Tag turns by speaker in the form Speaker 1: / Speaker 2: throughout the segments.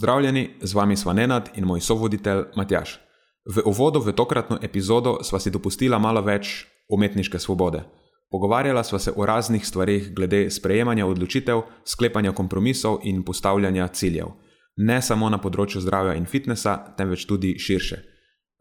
Speaker 1: Pozdravljeni, z vami sva Nenad in moj sovoditelj Matjaš. V uvodu v tokratno epizodo sva si dopustila malo več umetniške svobode. Pogovarjala sva se o raznih stvarih glede sprejemanja odločitev, sklepanja kompromisov in postavljanja ciljev. Ne samo na področju zdravja in fitnesa, temveč tudi širše.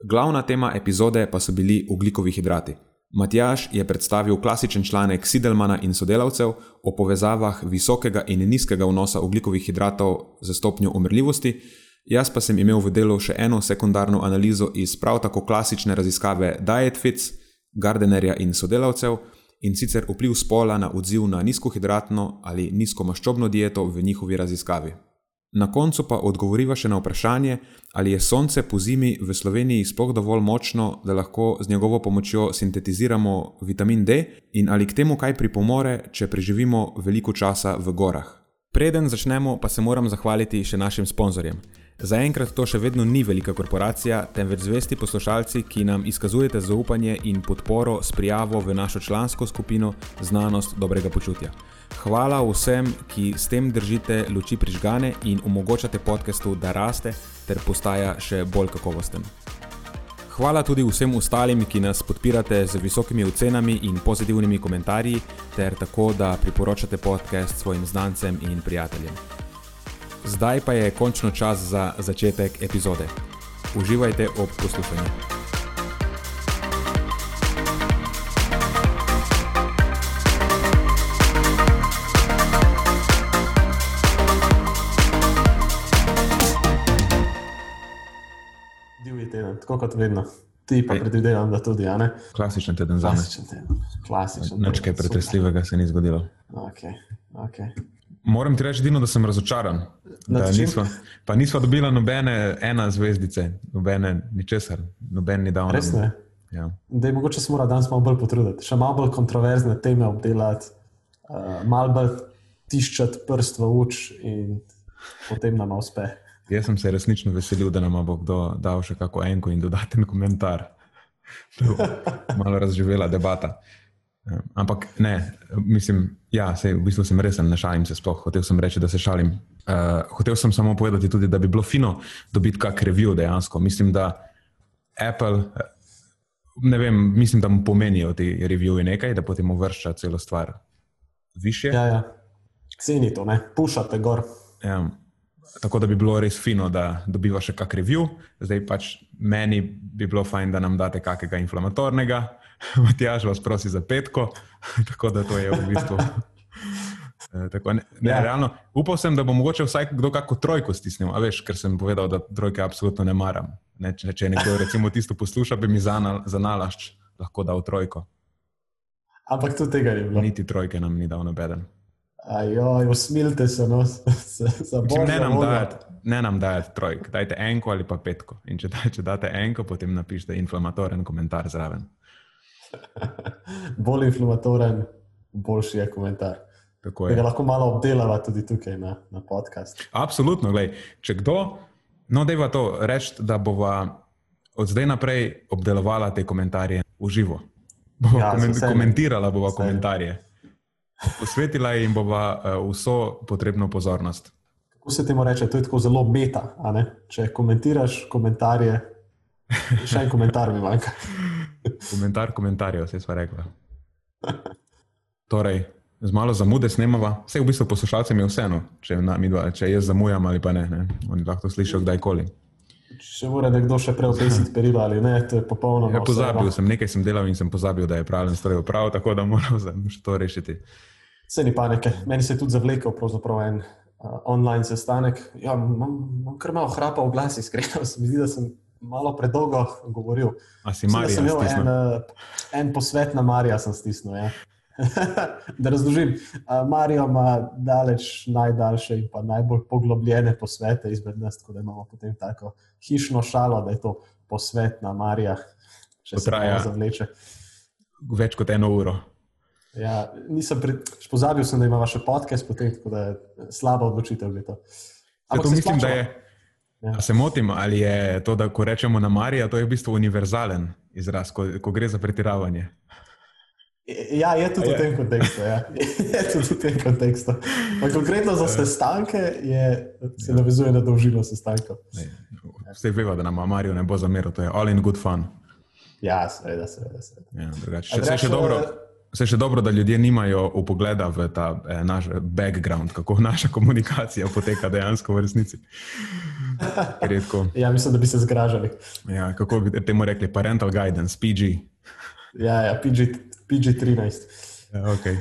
Speaker 1: Glavna tema epizode pa so bili ugljikovi hidrati. Matjaš je predstavil klasičen članek Sidelmana in sodelavcev o povezavah visokega in nizkega vnosa ugljikovih hidratov za stopnjo umrljivosti, jaz pa sem imel v delu še eno sekundarno analizo iz prav tako klasične raziskave DietFits, Gardenerja in sodelavcev in sicer vpliv spola na odziv na nizkohidratno ali nizkomaščobno dieto v njihovi raziskavi. Na koncu pa odgovoriva še na vprašanje, ali je sonce po zimi v Sloveniji sploh dovolj močno, da lahko z njegovo pomočjo sintetiziramo vitamin D in ali k temu kaj pripomore, če preživimo veliko časa v gorah. Preden začnemo, pa se moram zahvaliti še našim sponzorjem. Zaenkrat to še vedno ni velika korporacija, temveč zvesti poslušalci, ki nam izkazujete zaupanje in podporo s prijavo v našo člansko skupino Znanost dobrega počutja. Hvala vsem, ki s tem držite luči prižgane in omogočate podkastu, da raste ter postaja še bolj kakovosten. Hvala tudi vsem ostalim, ki nas podpirate z visokimi ocenami in pozitivnimi komentarji, ter tako, da priporočate podcast svojim znancem in prijateljem. Zdaj pa je končno čas za začetek epizode. Uživajte ob poslušanju.
Speaker 2: Tako kot vedno. Ti pa predvidevam, da tudi?
Speaker 1: Klasičen teden za me.
Speaker 2: Klasičen teden. Klasičen
Speaker 1: Nič kaj pretresljivega se ni zgodilo.
Speaker 2: Okay, okay.
Speaker 1: Moram ti reči, Dino, da sem razočaran. Da
Speaker 2: Nad čim?
Speaker 1: nisva, pa nisva dobila nobene ena zvezdice, nobene ničesar, noben ni dal.
Speaker 2: Res ne?
Speaker 1: Ja.
Speaker 2: Da je mogoče se mora danes malo bolj potruditi, še malo bolj kontroverzne teme obdelati, uh, malo bolj tiščati prst v uč in potem nam uspe.
Speaker 1: Jaz sem se resnično veselil, da nam bo kdo dal še kako enko in dodaten komentar. Malo razživela debata. Ampak ne, mislim, ja, sej, v bistvu sem resen, ne šalim se sploh. Hotev sem reči, da se šalim. Uh, hotev sem samo povedati tudi, da bi bilo fino dobiti kak review dejansko. Mislim, da Apple, eh, ne vem, mislim, da mu pomenijo ti reviewi nekaj, da potem uvršča celo stvar više.
Speaker 2: Ja, ja. Ceni to, ne? pušate gor.
Speaker 1: Ja, tako da bi bilo res fino, da dobiva še kak review. Zdaj pač meni bi bilo fajn, da nam date kakega inflamatornega. Matjaž vas prosi za petko, tako da to je v bistvu. eh, Tako, ne, ne,
Speaker 2: Ja.
Speaker 1: realno, upal sem, da bo mogoče vsaj kdo kako trojko stisnil, a veš, ker sem povedal, da trojke absolutno ne maram. Ne, če, če nekdo recimo tisto posluša, bi mi za, na, za nalašč lahko dal trojko.
Speaker 2: Ampak tudi tega ni bilo.
Speaker 1: Niti trojke nam ni dal nobeden.
Speaker 2: Ajoj, usmilite se, no, se, za
Speaker 1: Mislim, ne,
Speaker 2: božjo
Speaker 1: nam
Speaker 2: voljo.
Speaker 1: dajati, ne nam dajati trojk, dajte enko ali pa petko. In če, da, če date enko, potem napišite inflamatoren komentar zraven.
Speaker 2: Bolj inflamatoren, boljši je komentar.
Speaker 1: Tako
Speaker 2: Da ga
Speaker 1: je.
Speaker 2: lahko malo obdelava tudi tukaj na, na podcast.
Speaker 1: Absolutno, glej, če kdo, no, je to reči, da bova od zdaj naprej obdelovala te komentarje v živo. Bova
Speaker 2: Ja, z
Speaker 1: komen,
Speaker 2: veseljem.
Speaker 1: komentirala bova
Speaker 2: veseljem.
Speaker 1: komentarje. Posvetila jim bova uh, vso potrebno pozornost.
Speaker 2: Kako se temu reče, to je tako zelo meta. a ne? Če komentiraš komentarje, še en komentar mi manjka.
Speaker 1: Komentar komentarjev, vse sva rekla. Torej, z malo zamude snemava, vse v bistvu poslušalcem je vseeno, če, na, midva, če jaz zamujam ali pa ne, ne. oni lahko to slišijo kdajkoli.
Speaker 2: Če mora nekdo še prej obesiti perilo ali ne, to je popolnoma.
Speaker 1: Ja, pozabil
Speaker 2: vseeno.
Speaker 1: sem, nekaj sem delal in sem pozabil, da je pravilen stroj prav, tako da moram to rešiti.
Speaker 2: Saj ni panike. Meni se je tudi zavlekel en uh, online sestanek. Ja, imam, imam kar malo hrapa v glas, iskreno. Se mi zdi, da sem malo predolgo govoril.
Speaker 1: A si Marija
Speaker 2: sem imel en,
Speaker 1: stisnil?
Speaker 2: uh, en posvet na Marija, sem stisnil. Ja. da razložim. Marijo ima daleč najdaljše in pa najbolj poglobljene posvete izmed nas, tako da imamo potem tako hišno šalo, da je to posvet na Marijah, če se
Speaker 1: Potraja.
Speaker 2: lahko zavleče.
Speaker 1: Več kot eno uro.
Speaker 2: Ja, nisem pri... pozabil, sem, da ima še podcast, potem, tako da je slaba odločitev. to.
Speaker 1: Zato
Speaker 2: se
Speaker 1: mislim, da je.
Speaker 2: Ja.
Speaker 1: Se motim, ali je to, da ko rečemo na Marija, to je v bistvu univerzalen izraz, ko, ko gre za pretiravanje.
Speaker 2: Ja, je tudi
Speaker 1: Ja.
Speaker 2: v tem kontekstu. Ja. Je tudi v tem kontekstu. Pa konkretno za sestanke je, se navezuje na dolžino sestankov.
Speaker 1: Vse veva, da nam Marijo ne bo zameril, to je all in good fun.
Speaker 2: Ja, seveda, seveda. seveda.
Speaker 1: Ja, drugače. Še, vse,
Speaker 2: drugače,
Speaker 1: še dobro,
Speaker 2: eh,
Speaker 1: vse še dobro, da ljudje nimajo upogleda v ta eh, naš background, kako naša komunikacija poteka dejansko v resnici. Je tako,
Speaker 2: Ja, mislim, da bi se zgražali.
Speaker 1: ja, kako bi temu rekli, parental guidance, PG.
Speaker 2: Ja, ja PG, PG-13.
Speaker 1: Ja, okay.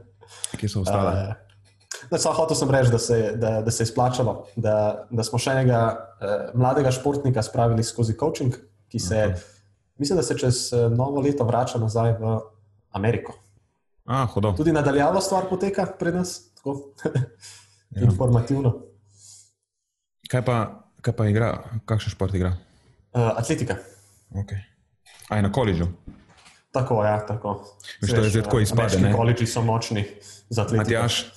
Speaker 1: Kje so ostale?
Speaker 2: Uh, Samo hotel sem reči, da se, da, da se je splačalo, da, da smo še enega uh, mladega športnika spravili skozi coaching, ki se, uh -huh. mislim, da se čez uh, novo leto vrača nazaj v Ameriko.
Speaker 1: A, hodo.
Speaker 2: Tudi nadaljavo stvar poteka pri nas, tako
Speaker 1: Ja.
Speaker 2: informativno.
Speaker 1: Kaj pa, kaj pa igra, kakšen šport igra?
Speaker 2: Uh, atletika.
Speaker 1: Okay. A je na koledžu?
Speaker 2: Tako, ja, tako.
Speaker 1: Veš, to je zdaj tako izpade, ne?
Speaker 2: Koledži so močni za atletiko.
Speaker 1: Matjaš,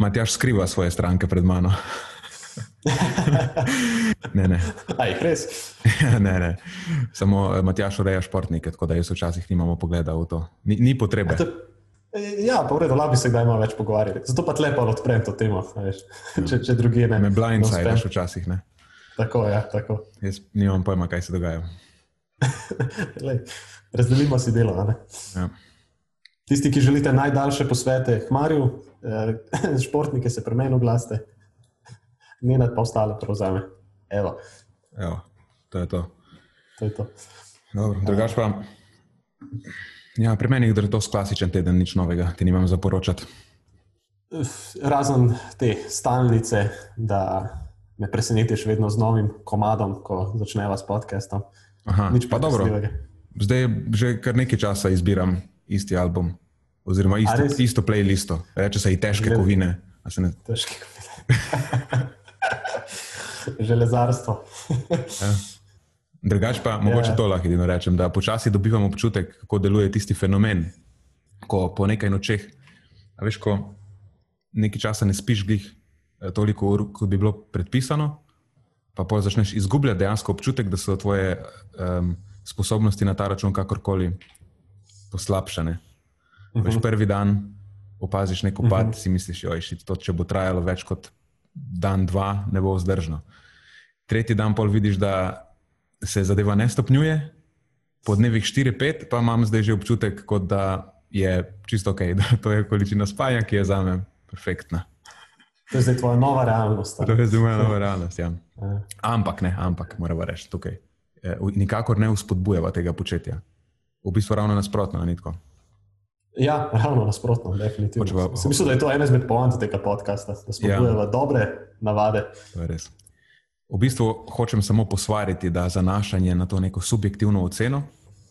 Speaker 1: Matjaš skriva svoje stranke pred mano. ne, ne.
Speaker 2: Aj, res.
Speaker 1: ne, ne. Samo eh, Matjaš ureja športnike, tako da jaz včasih nimamo pogleda v to. Ni, ni potrebe.
Speaker 2: To, ja, pa v redu, lahko bi se kdaj malo več pogovarjali. Zato pa tlepo odprem to temo, a veš, če, če drugi ne.
Speaker 1: Me
Speaker 2: ne
Speaker 1: blindsideš
Speaker 2: uspem.
Speaker 1: včasih, ne.
Speaker 2: Tako, ja, tako.
Speaker 1: Jaz nimam pojma, kaj se dogaja.
Speaker 2: Lej, razdelimo si delo.
Speaker 1: Ja.
Speaker 2: Tisti, ki želite najdaljše posvete, hmarju, eh, športnike se pri meni oglasite, Nenad pa ostale prevzame. Evo,
Speaker 1: Evo, to je to.
Speaker 2: to je to.
Speaker 1: Dobro, drugač pa. Ja, pri meni je to klasičen teden, nič novega, ti nimam za poročati.
Speaker 2: Razen te stalnice, da me presenetiš vedno z novim komadom, ko začneva s podcastom.
Speaker 1: Aha,
Speaker 2: Nič
Speaker 1: pa dobro. Zdaj že kar nekaj časa izbiram isti album, oziroma isto, isto playlisto. Reče se i težke
Speaker 2: Gled-
Speaker 1: kovine. Ne,
Speaker 2: Težki kovine. Železarstvo.
Speaker 1: ja. Drugač pa mogoče
Speaker 2: Ja.
Speaker 1: to lahko edino rečem, da počasi dobivam občutek, kako deluje tisti fenomen, ko po nekaj nočeh, veš, ko nekaj časa ne spiš glih eh, toliko ur, kot bi bilo predpisano, pa pol začneš izgubljati dejansko občutek, da so tvoje um, sposobnosti na ta račun kakorkoli poslabšane. Veš, prvi dan opaziš nek upad, si misliš, da to, če bo trajalo več kot dan, dva, ne bo vzdržno. Tretji dan pol vidiš, da se zadeva ne stopnjuje, po dnevih 4-5 pa imam zdaj že občutek, kot da je čisto ok, da to je količina spanja, ki je za me perfektna.
Speaker 2: To je zdaj tvoja nova realnost. a?
Speaker 1: To je zdaj moja nova realnost. Ja.
Speaker 2: Ja.
Speaker 1: Ampak ne, ampak moramo reči tukaj. Eh, Nikakor ne uspodbujava tega početja. V bistvu ravno nasprotno, ni tako.
Speaker 2: Ja, ravno nasprotno, definitivno.
Speaker 1: Pa-
Speaker 2: Sem mislil, da je to ena izmed poant tega podcasta, da spodbujamo ja. dobre navade.
Speaker 1: To je res. V bistvu hočem samo posvariti, da zanašanje na to neko subjektivno oceno,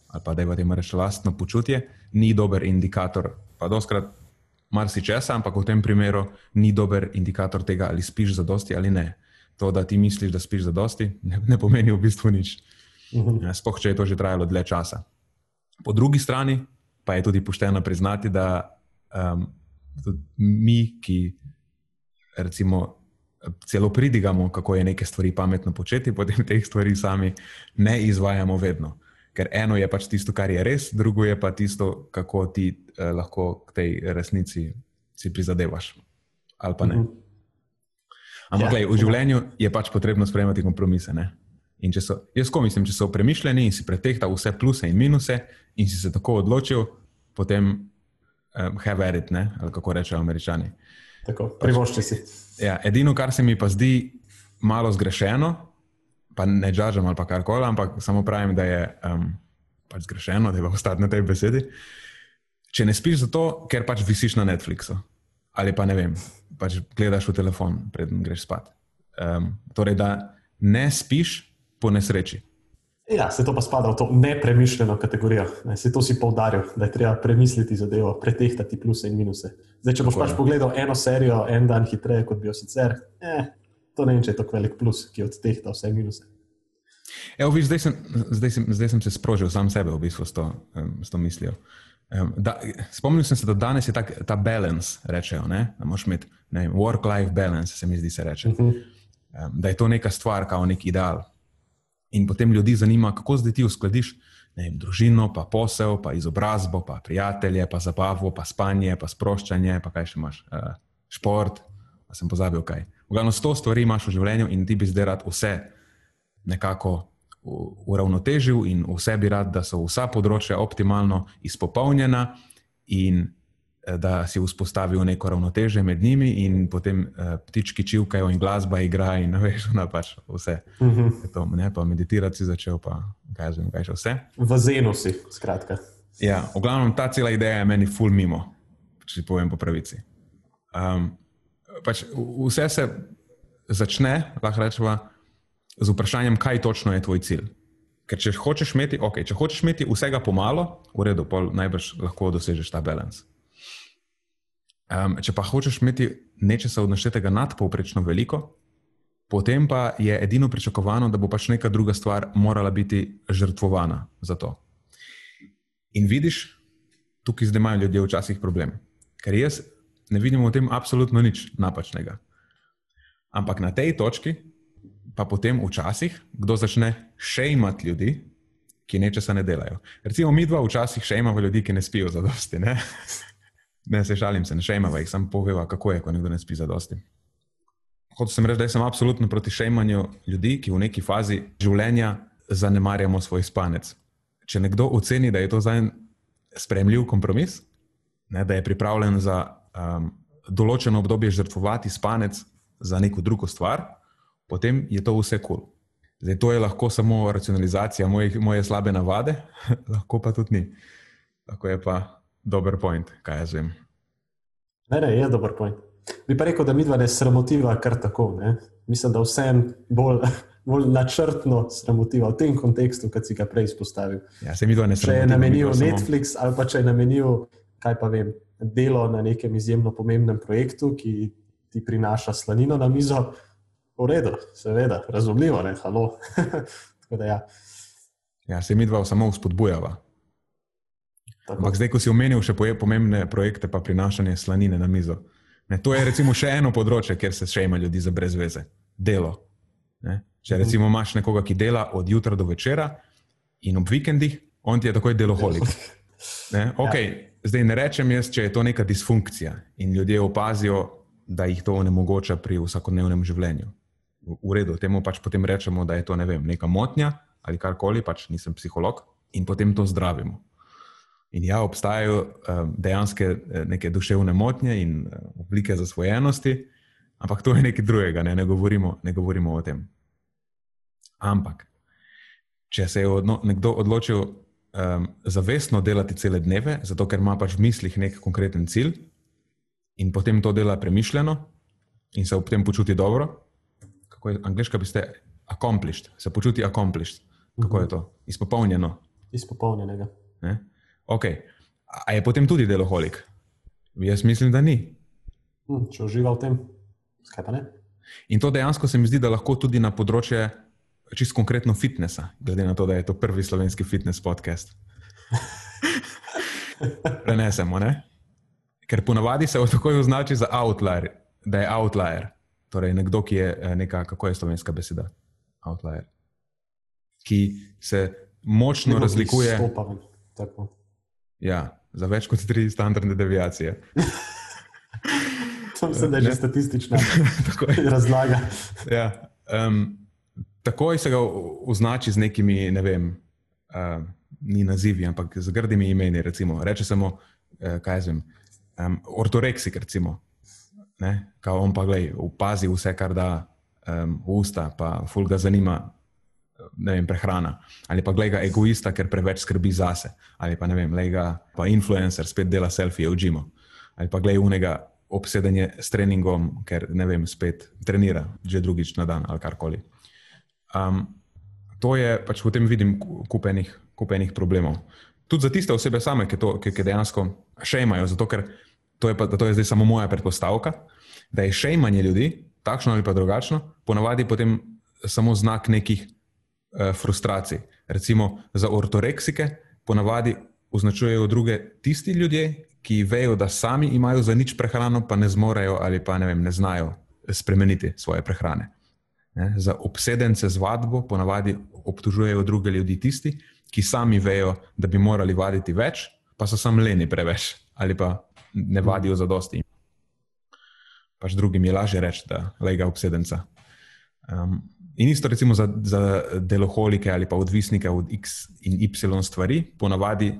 Speaker 1: ali pa da je v tem reči lastno počutje, ni dober indikator. Pa doskrat marsičesa, ampak v tem primeru ni dober indikator tega, ali spiš za dosti ali ne. To, da ti misliš, da spiš za dosti, ne, ne pomeni v bistvu nič. Ja, Sploh, če je to že trajalo dlje časa. Po drugi strani pa je tudi pošteno priznati, da um, tudi mi, ki recimo celo pridigamo, kako je neke stvari pametno početi, potem teh stvari sami ne izvajamo vedno. Ker eno je pač tisto, kar je res, drugo je pa tisto, kako ti eh, lahko k tej resnici si prizadevaš. Ali pa ne.
Speaker 2: Mhm.
Speaker 1: Ampak
Speaker 2: Ja.
Speaker 1: ja. lej, v življenju je pač potrebno sprejemati kompromise. Ne? In če so, jaz ko mislim, če so premišljeni in si pretehtal vse pluse in minuse in si se tako odločil, potem um, have at it, ne? ali kako rečejo američani.
Speaker 2: Tako, privošči si.
Speaker 1: Ja, edino, kar se mi pa zdi malo zgrešeno, pa ne žažem ali pa karkoli, ampak samo pravim, da je um, pač zgrešeno, da je ostati na tej besedi. Če ne spiš zato, ker pač visiš na Netflixu ali pa ne vem, pač gledaš v telefon, preden greš spat. Um, torej, da ne spiš po nesreči.
Speaker 2: Ja, se to pa spada v to nepremišljeno kategorijo. Ne, se to si poudaril, da je treba premisliti zadevo, pretehtati pluse in minuse. Zdaj, če boš pač pogledal eno serijo en dan hitreje, kot bi jo sicer, eh, to ne vem, če je to velik plus, ki odtehta vse minuse.
Speaker 1: Evo, viš, zdaj, sem, zdaj, sem, zdaj sem se sprožil sam sebe v bistvu s to, s to mislijo. Um, da, spomnil sem se, da danes je tak, ta balance, rečejo, ne? da moš imeti work-life balance, se mi zdi se reče. Uh -huh. um, da je to neka stvar, kao nek ideal. In potem ljudi zanima, kako zdaj ti uskladiš vem, družino, pa posel, pa izobrazbo, pa prijatelje, pa zabavo, pa spanje, pa sproščanje, pa kaj še imaš, uh, šport. Pa sem pozabil kaj. V glavnem, sto stvari imaš v življenju in ti bi zdaj rad vse nekako uravnotežil in vse bi rad, da so vsa področja optimalno izpopolnjena in da si vzpostavil neko ravnoteže med njimi, in potem uh, ptički čivkajo, in glasba igra, in veš, na pač vse. Uh mhm. -huh. to, ne, pa meditirati si začel, pa kaj že, kaj še vse.
Speaker 2: V zenu si, skratka.
Speaker 1: Ja, v glavnem ta cela ideja je meni ful mimo, če povem po pravici. Um, pač vse se začne, lahko rečemo, z vprašanjem, kaj točno je tvoj cilj. Ker če hočeš imeti, okay, če hočeš imeti vsega pomalo, v redu, najbrž lahko dosežeš ta balans. Um, če pa hočeš imeti nečesa odnošetega nadpovprečno veliko, potem pa je edino pričakovano, da bo pač neka druga stvar morala biti žrtvovana za to. In vidiš, tukaj zdaj imajo ljudje včasih problem, ker jaz ne vidim v tem absolutno nič napačnega. Ampak na tej točki pa potem včasih kdo začne šejmati ljudi, ki nečesa ne delajo. Recimo, mi dva včasih šejmamo ljudi, ki ne spijo za dosti. Ne, se šalim, se ne šejmava, jih samo poveva, kako je, ko nekdo ne spi za dosti. Hočem sem reči, da sem absolutno proti šejmanju ljudi, ki v neki fazi življenja zanemarjamo svoj spanec. Če nekdo oceni, da je to za en spremljiv kompromis, ne, da je pripravljen za um, določeno obdobje žrtvovati spanec za neko drugo stvar, potem je to vse kul. Cool. Zdaj, to je lahko samo racionalizacija moje, moje slabe navade, lahko pa tudi ni. Lahko je pa dober point, kaj jaz vem.
Speaker 2: Ne, ne, je dober point. Bi pa rekel, da mi dva ne sramotiva kar tako. Ne? Mislim, da vsem bolj, bolj načrtno sramotiva v tem kontekstu, kot si ga prej izpostavil.
Speaker 1: Ja, se mi dva ne sramotiva.
Speaker 2: Če je namenil Netflix samo... ali pa če je namenil, kaj pa vem, delo na nekem izjemno pomembnem projektu, ki ti prinaša slanino na mizo, v redu, seveda, razumljivo, ne, halo. ja.
Speaker 1: ja, se mi dva samo vzpodbujava. Ampak zdaj, ko si omenil še pomembne projekte, pa prinašanje slanine na mizo. Ne, to je recimo še eno področje, kjer se še ima ljudi za brezveze. Delo. Ne. Če recimo imaš nekoga, ki dela od jutra do večera in ob vikendih, on ti je takoj deloholik. Ne, okay, ja. Zdaj ne rečem jaz, če je to neka disfunkcija in ljudje opazijo, da jih to onemogoča pri vsakodnevnem življenju. V redu, temu pač potem rečemo, da je to ne vem, neka motnja ali karkoli, pač nisem psiholog in potem to zdravimo. In ja, obstajajo um, dejansko eh, neke duševne motnje in uh, oblike zasvojenosti, ampak to je nekaj drugega, ne, ne, govorimo, ne govorimo o tem. Ampak, če se je odno, nekdo odločil um, zavestno delati cele dneve, zato ker ima pač v mislih nek konkreten cilj in potem to dela premišljeno in se ob tem počuti dobro, kako je angliška, bi ste accomplished, se počuti accomplished. Kako je to? Izpopolnjeno.
Speaker 2: Izpopolnjenega.
Speaker 1: Ne? Ok, a je potem tudi deloholik? Jaz mislim, da ni.
Speaker 2: Hm, če uživa v tem, skaj pa ne.
Speaker 1: In to dejansko se mi zdi, da lahko tudi na področje čist konkretno fitnesa, glede na to, da je to prvi slovenski fitness podcast. Prenesemo, ne? Ker ponavadi se takoj označi za outlier, da je outlier. Torej, nekdo, ki je eh, neka, kako je slovenska beseda? Outlier. Ki se močno razlikuje.
Speaker 2: Stopaven, tako.
Speaker 1: Ja, za več kot tri standardne deviacije.
Speaker 2: Sam se da že statistična razlaga.
Speaker 1: ja, um, takoj se ga označi z nekimi, ne vem, uh, ni nazivi, ampak z grdimi imeni. Recimo. Reče samo, uh, kaj jaz vem, um, ortoreksik, recimo. Ne? Kao on pa gledaj, upazi vse, kar da um, v usta, pa ful ga zanima, vem, prehrana. Ali pa gleda egoista, ker preveč skrbi zase. Ali pa ne vem, gleda pa influencer, spet dela selfije v džimu. Ali pa gleda unega obsedenje s treningom, ker ne vem, spet trenira že drugič na dan ali karkoli. Um, to je pač potem vidim kupenih, kupenih problemov. Tudi za tiste osebe same, ki, to, ki, ki dejansko še imajo, zato ker to je, pa, to je zdaj samo moja predpostavka, da je še imanje ljudi, takšno ali pa drugačno, ponavadi potem samo znak nekih frustracij. Recimo za ortoreksike, ponavadi označujejo druge tisti ljudje, ki vejo, da sami imajo za nič prehrano, pa ne zmorejo ali pa ne, vem, ne znajo spremeniti svoje prehrane. Ne? Za obsedence z vadbo ponavadi obtužujejo druge ljudi tisti, ki sami vejo, da bi morali vaditi več, pa so samo leni preveč ali pa ne vadijo za dosti. Pač drugim je lažje reči, da je lega obsedenca. Um, in isto recimo za, za deloholike ali pa odvisnike od X in Y stvari, ponavadi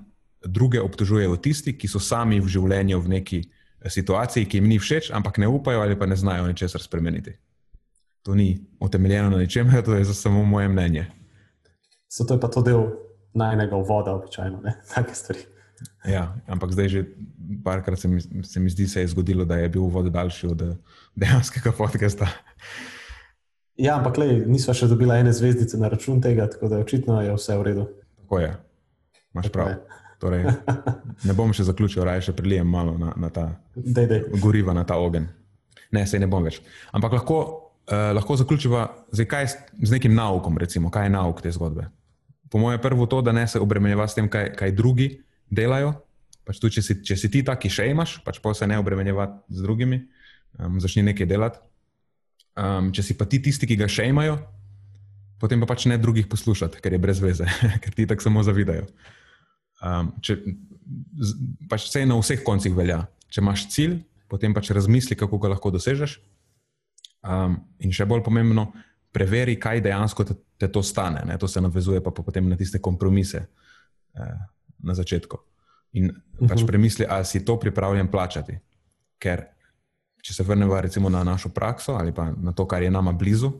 Speaker 1: druge obtožujejo tisti, ki so sami v življenju v neki eh, situaciji, ki jim ni všeč, ampak ne upajo ali pa ne znajo ničesar spremeniti. To ni utemeljeno na ničemer, to je samo moje mnenje.
Speaker 2: Zato je pa to del najnega uvoda, običajno, ne take stvari.
Speaker 1: Ja, ampak zdaj že parkrat se, se mi zdi, se je zgodilo, da je bil uvod daljši od dejanskega podcasta.
Speaker 2: Ja, ampak le, nismo še dobili ene zvezdice na račun tega, tako da očitno je vse v redu.
Speaker 1: Tako je, imaš prav. Torej, ne bom še zaključil, raje še prilijem malo na, na ta
Speaker 2: dej, dej.
Speaker 1: goriva, na ta ogen. Ne, se ne bom več. Ampak lahko, uh, lahko zaključiva z, z nekim naukom, recimo, kaj je nauk te zgodbe. Po mojem, prvo to, da ne se obremenjeva s tem, kaj, kaj drugi delajo. Pač tudi, če, si, če si ti taki še imaš, pač pa se ne obremenjeva z drugimi, um, začni nekaj delati. Um, če si pa ti tisti, ki ga še imajo, potem pa pač ne drugih poslušati, ker je brez veze, ker ti tako samo zavidajo. Um, če, pač vse na vseh koncih velja. Če imaš cilj, potem pač razmisli, kako ga lahko dosežeš. Um, in še bolj pomembno, preveri, kaj dejansko te, te to stane. Ne? To se navezuje pa potem na tiste kompromise eh, na začetku. In pač mhm. premisli, ali si to pripravljen plačati. Ker če se vrnemo recimo na našo prakso ali pa na to, kar je nama blizu,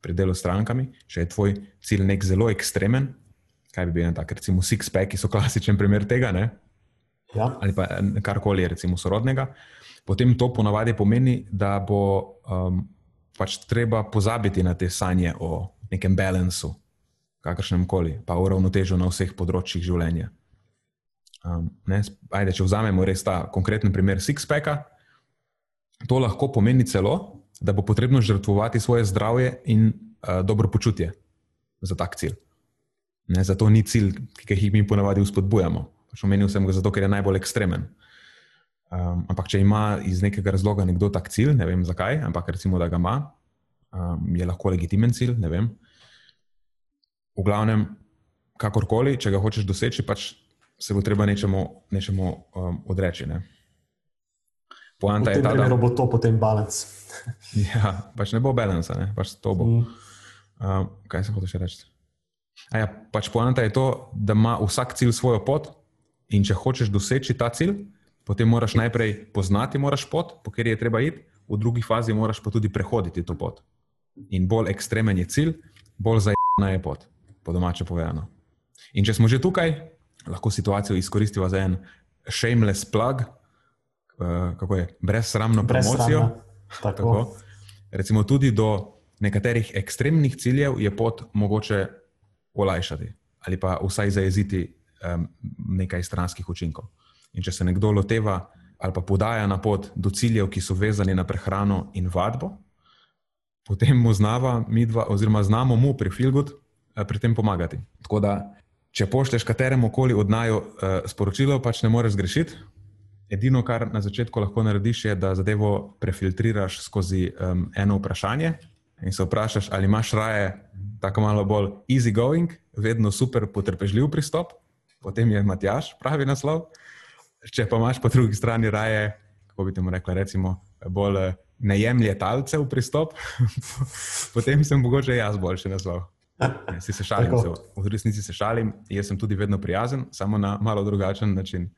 Speaker 1: pri delu s strankami, če je tvoj cilj nek zelo ekstremen, kaj bi bil tak, recimo six-pack, ki so klasičen primer tega,
Speaker 2: ja.
Speaker 1: ali pa karkoli je recimo sorodnega, potem to ponavadi pomeni, da bo um, pač treba pozabiti na te sanje o nekem balansu, kakršnem koli, pa uravnotežu na vseh področjih življenja. Um, ne, ajde, če vzamemo res ta konkreten primer six-packa, to lahko pomeni celo, da bo potrebno žrtvovati svoje zdravje in uh, dobro počutje za tak cilj. Ne, zato ni cilj, ki jih mi ponavadi uspodbujamo. Pač omenil sem ga zato, ker je najbolj ekstremen. Um, ampak, če ima iz nekega razloga nekdo tak cilj, ne vem zakaj, ampak recimo, da ga ima, um, je lahko legitimen cilj. V glavnem, kakorkoli, če ga hočeš doseči, pač se bo treba nečemu, nečemu um, odreči. Ne?
Speaker 2: Poanta je ta, da bo to potem balans.
Speaker 1: ja, pač ne bo balans, ne pač to bo. Mm. Uh, kaj se hoče reči? Ja, pač poanta je to, da ima vsak cilj svojo pot in če hočeš doseči ta cilj, potem moraš najprej poznati moraš pot, po kateri je treba iti, v drugi fazi moraš pa tudi prehoditi to pot. In bolj ekstremen je cilj, bolj zajemna je pot, po domače povedano. In če smo že tukaj, lahko situacijo izkoristimo za en shameless plug, kako je, brezsramno Brez promocijo.
Speaker 2: Tako. Tako.
Speaker 1: Recimo, tudi do nekaterih ekstremnih ciljev je pot mogoče olajšati ali pa vsaj zajeziti um, nekaj stranskih učinkov. In če se nekdo loteva ali pa podaja na pot do ciljev, ki so vezani na prehrano in vadbo, potem mu znava, mi dva, oziroma znamo mu pri Filgut eh, pri tem pomagati. Tako da, če pošleš kateremu koli odnajo uh, sporočilo, pač ne moreš zgrešiti. Edino, kar na začetku lahko narediš, je, da zadevo prefiltriraš skozi um, eno vprašanje in se vprašaš, ali imaš raje tako malo bolj easy going, vedno super potrpežljiv pristop, potem je Matjaš pravi naslov. Če pa imaš po drugi strani raje, kako bi temu rekla, recimo, bolj eh, ne jemlje talce v pristop, potem sem mogoče jaz boljši naslov. Ne, si se šalim, se, v resnici se šalim, jaz sem tudi vedno prijazen, samo na malo drugačen način.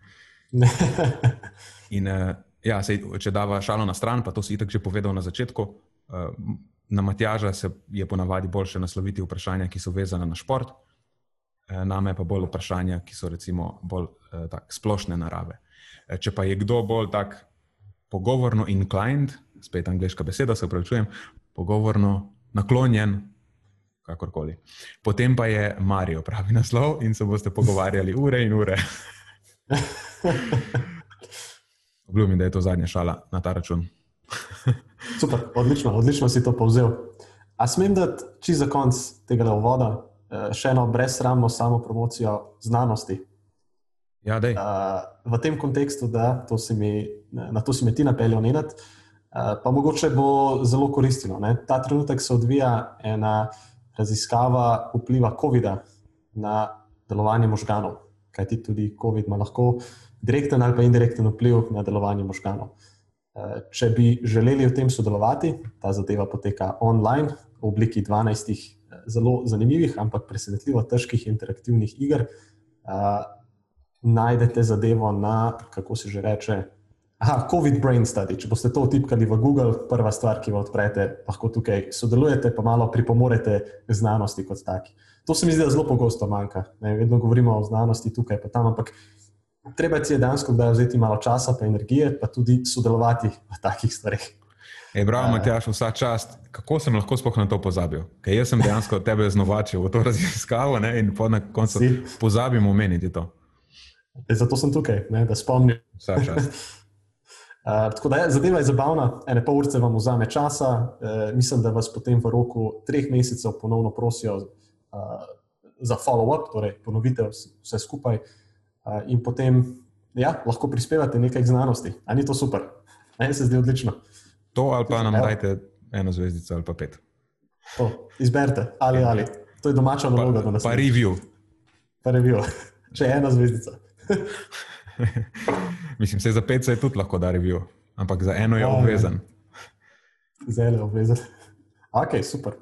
Speaker 1: In, uh, ja, sej, če dava šalo na stran, pa to si tako že povedal na začetku, uh, na Matjaža se je ponavadi boljše nasloviti vprašanja, ki so vezane na šport, uh, name pa bolj vprašanja, ki so recimo bolj uh, tak, splošne narave. Uh, če pa je kdo bolj tak pogovorno inclined, spet angliška beseda, se upravičujem, pogovorno naklonjen, kakorkoli. Potem pa je Marijo, pravi naslov, in se boste pogovarjali ure in ure. Obljubim, da je to zadnja šala na ta račun.
Speaker 2: Super, odlično, odlično si to povzel. A smem dati čisto za konec tega uvoda eh, še eno brezsramno samo promocijo znanosti?
Speaker 1: Ja, dej.
Speaker 2: v tem kontekstu, da to mi, na to si me ti napeljal, Nenad, pa mogoče bo zelo koristilo. Ne? Ta trenutek se odvija ena raziskava vpliva COVID-a na delovanje možganov, kajti tudi COVID ima lahko direkten ali pa indirekten vpliv na delovanje možganov. Če bi želeli v tem sodelovati, ta zadeva poteka online v obliki 12 zelo zanimivih, ampak presenetljivo težkih interaktivnih iger najdete zadevo na, kako se že reče, aha, COVID Brain Study. Če boste to vtipkali v Google, prva stvar, ki vam odprete, lahko tukaj sodelujete, pa malo pripomorete znanosti kot taki. To se mi zdi, da zelo pogosto manjka. Ne, vedno govorimo o znanosti tukaj in tam, ampak treba si je dejansko vzeti malo časa, pa energije, pa tudi sodelovati v takih stvareh.
Speaker 1: Ej, bravo, Matjaš, vsa čast. Kako sem lahko sploh na to pozabil? Ker jaz sem dejansko tebe znovačil v to raziskavo ne? in po na koncu pozabim omeniti to.
Speaker 2: E, zato sem tukaj, ne, da spomnim. Uh, tako da je zadeva je zabavna, ene pol ure vam vzame časa, uh, mislim, da vas potem v roku treh mesecev ponovno prosijo uh, za follow-up, torej ponovite vse skupaj in potem ja, lahko prispevate nekaj znanosti. Ali ni to super? Meni se zdi odlično.
Speaker 1: To ali pa nam dajte eno zvezdico ali pa pet.
Speaker 2: To, izberite, ali ali. To je domača naloga. Pa,
Speaker 1: pa review.
Speaker 2: Pa review. Če je ena zvezdica.
Speaker 1: Mislim, se za pet se je tudi lahko da review, ampak za eno je ja, obvezen.
Speaker 2: Za eno je obvezen. Ok, super.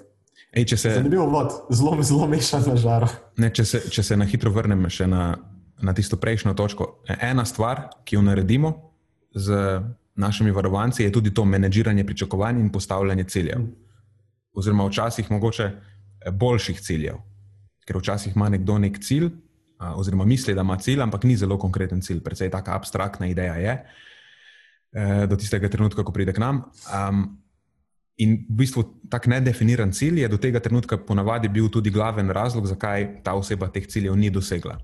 Speaker 1: Ej, se,
Speaker 2: Zanimiv vod, zelo, zelo mešan na žaro.
Speaker 1: Ne, če, se, če se na hitro vrnem še na, na tisto prejšnjo točko. Ena stvar, ki jo naredimo z našimi varovanci, je tudi to menedžiranje pričakovanj in postavljanje ciljev. Oziroma, včasih mogoče boljših ciljev. Ker včasih ima nekdo nek cilj, oziroma misli, da ima cilj, ampak ni zelo konkreten cilj, predvsej tako abstraktna ideja je, e, do tistega trenutka, ko pride k nam. Um, in v bistvu tak nedefiniran cilj je do tega trenutka ponavadi bil tudi glaven razlog, zakaj ta oseba teh ciljev ni dosegla.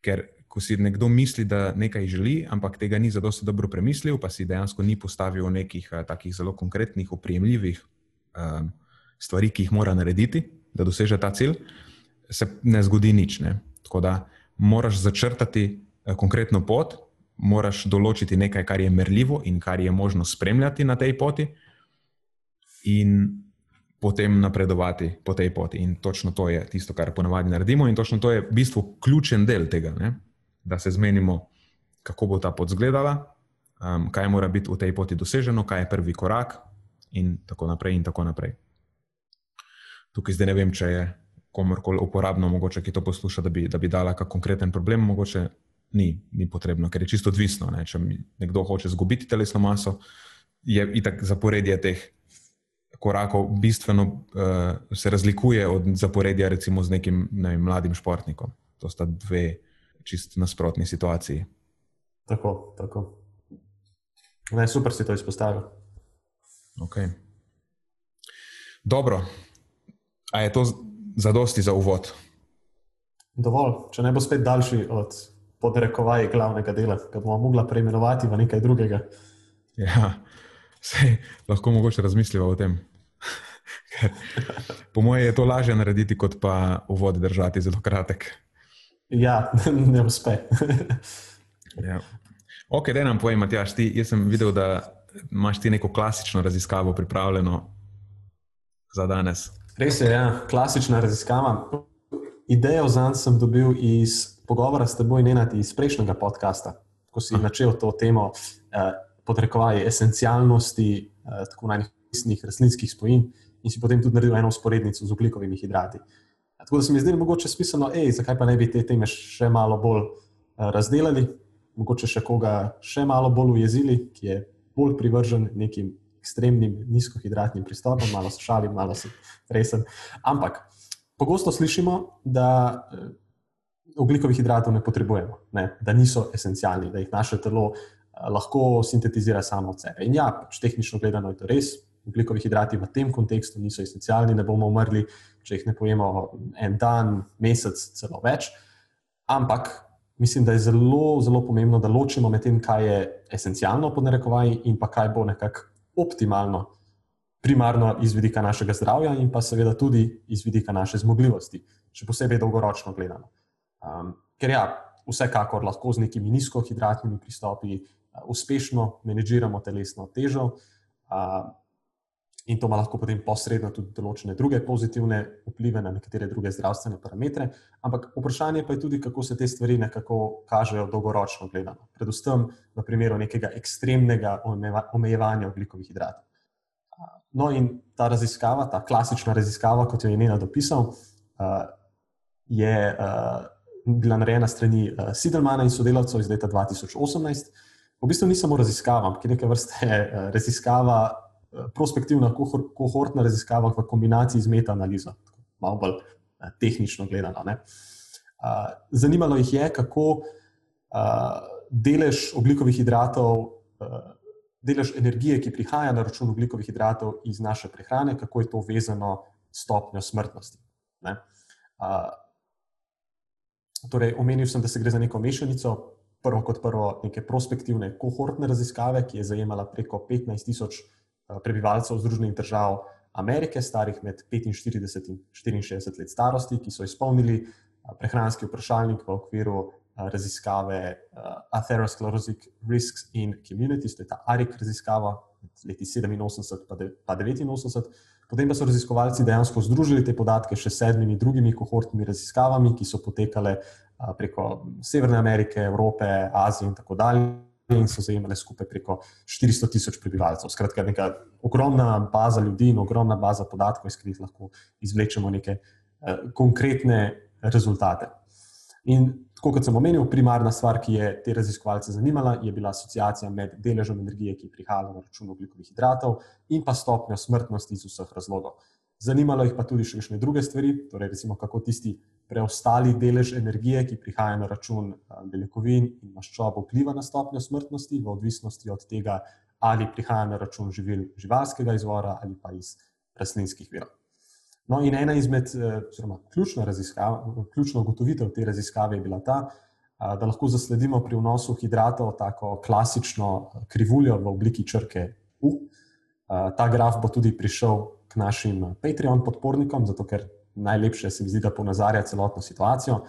Speaker 1: Ker ko si nekdo misli, da nekaj želi, ampak tega ni zadosti dobro premislil, pa si dejansko ni postavil nekih uh, takih zelo konkretnih, oprijemljivih um, stvari, ki jih mora narediti, da doseže ta cilj, se ne zgodi nič. Ne? Tako da moraš začrtati eh, konkretno pot, moraš določiti nekaj, kar je merljivo in kar je možno spremljati na tej poti, in potem napredovati po tej poti. In točno to je tisto, kar ponavadi naredimo, in točno to je v bistvu ključen del tega, ne? da se zmenimo, kako bo ta pot izgledala, um, kaj mora biti v tej poti doseženo, kaj je prvi korak, in tako naprej. In tako naprej. Tukaj zdaj ne vem, če je komorkoli uporabno, mogoče ki to posluša, da bi, da bi dala kakšen konkreten problem, mogoče ni, ni potrebno, ker je čisto odvisno. Ne? Če nekdo hoče izgubiti telesno maso, je itak zaporedje teh korakov bistveno uh, se razlikuje od zaporedja recimo z nekim ne vem, mladim športnikom. To sta dve čist nasprotni situaciji.
Speaker 2: Tako, tako. Ne, super si to izpostavil.
Speaker 1: Okay. Dobro. A je to za dosti za uvod.
Speaker 2: Dovolj, če ne bo spet daljši od podrekovaj glavnega dela, ki bomo mogli preimenovati v nekaj drugega.
Speaker 1: Ja, sej, lahko mogoče razmislimo o tem. po mojem je to lažje narediti, kot pa uvod držati zelo kratek.
Speaker 2: Ja, ne uspe.
Speaker 1: ja. Ok, da nam povem, Matjaš, ti, jaz sem videl, da imaš ti neko klasično raziskavo pripravljeno za danes.
Speaker 2: Res je, ja, klasična raziskava. Idejo za njim sem dobil iz pogovora s teboj, ne iz prejšnjega podcasta, ko si začel to temo eh, podrekovati esencialnosti eh, tako najnižjih rastlinskih spojin in si potem tudi naredil eno usporednico z ugljikovimi hidrati. Tako da se mi zdi, mogoče smiselno, hej, zakaj pa ne bi te teme še malo bolj eh, razdelili, mogoče še koga še malo bolj ujezili, ki je bolj privržen nekim ekstremnim nizkohidratnim pristopom, malo se šalim, malo se resen. Ampak pogosto slišimo, da eh, oglikovih hidratov ne potrebujemo, ne? da niso esencialni, da jih naše telo eh, lahko sintetizira samo od sebe. In ja, pač tehnično gledano je to res, ugljikovi hidrati v tem kontekstu niso esencialni, ne bomo umrli, če jih ne pojemo en dan, mesec, celo več. Ampak mislim, da je zelo, zelo pomembno, da ločimo med tem, kaj je esencialno, pod narekovaji, in pa kaj bo nekako optimalno, primarno iz vidika našega zdravja, in pa seveda tudi iz vidika naše zmogljivosti, še posebej dolgoročno gledano. Um, ker ja, vsekakor lahko z nekimi nizkohidratnimi pristopi uh, uspešno menedžiramo telesno težo. In to ima lahko potem posredno tudi določene druge pozitivne vplive na nekatere druge zdravstvene parametre. Ampak vprašanje pa je tudi, kako se te stvari nekako kažejo dolgoročno gledano, predvsem v primeru nekega ekstremnega omejevanja oglikovih hidratov. No, in ta raziskava, ta klasična raziskava, kot jo je Nina dopisal, je bila narejena strani Sidelmana in sodelavcev iz leta 2018. V bistvu ni samo raziskava, ampak je neke vrste raziskava prospektivna kohortna raziskava v kombinaciji z metaanalizo, malo bolj eh, tehnično gledano. Ne. Zanimalo jih je, kako delež oglikovih hidratov, delež energije, ki prihaja na račun oglikovih hidratov iz naše prehrane, kako je to vezano s stopnjo smrtnosti. Ne. Torej, omenil sem, da se gre za neko mešanico. Prvo kot prvo, neke prospektivne kohortne raziskave, ki je zajemala preko 15 tisoč Eh, prebivalcev Združenih držav Amerike, starih med 45 in 64 let starosti, ki so izpolnili eh, prehranski vprašalnik v okviru eh, raziskave Atherosclerotic Risks in Communities, to je ta ARIC raziskava med leti 87 in 89. Potem pa so raziskovalci dejansko združili te podatke še s sedmimi drugimi kohortnimi raziskavami, ki so potekale preko Severne Amerike, Evrope, Azije in tako dalje in so zajemale skupaj preko 400 tisoč prebivalcev. Skratka, neka ogromna baza ljudi in ogromna baza podatkov, iz katerih lahko izvlečemo neke uh, konkretne rezultate. In tako kot sem omenil, primarna stvar, ki je te raziskovalce zanimala, je bila asociacija med deležem energije, ki je prihajala na račun oglikovih hidratov, in pa stopnjo smrtnosti iz vseh razlogov. Zanimalo jih pa tudi še nekaj druge stvari, torej recimo, kako tisti preostali delež energije, ki prihaja na račun beljakovin in maščob, vpliva na stopnjo smrtnosti, v odvisnosti od tega, ali prihaja na račun živil živalskega izvora ali pa iz rastlinskih virov. No, in ena izmed, oziroma ključna, ključna ugotovitev te raziskave je bila ta, da lahko zasledimo pri vnosu hidratov tako klasično krivuljo v obliki črke U. Ta graf bo tudi prišel k našim eh, Patreon podpornikom, zato ker najlepše se mi zdi, da ponazarja celotno situacijo.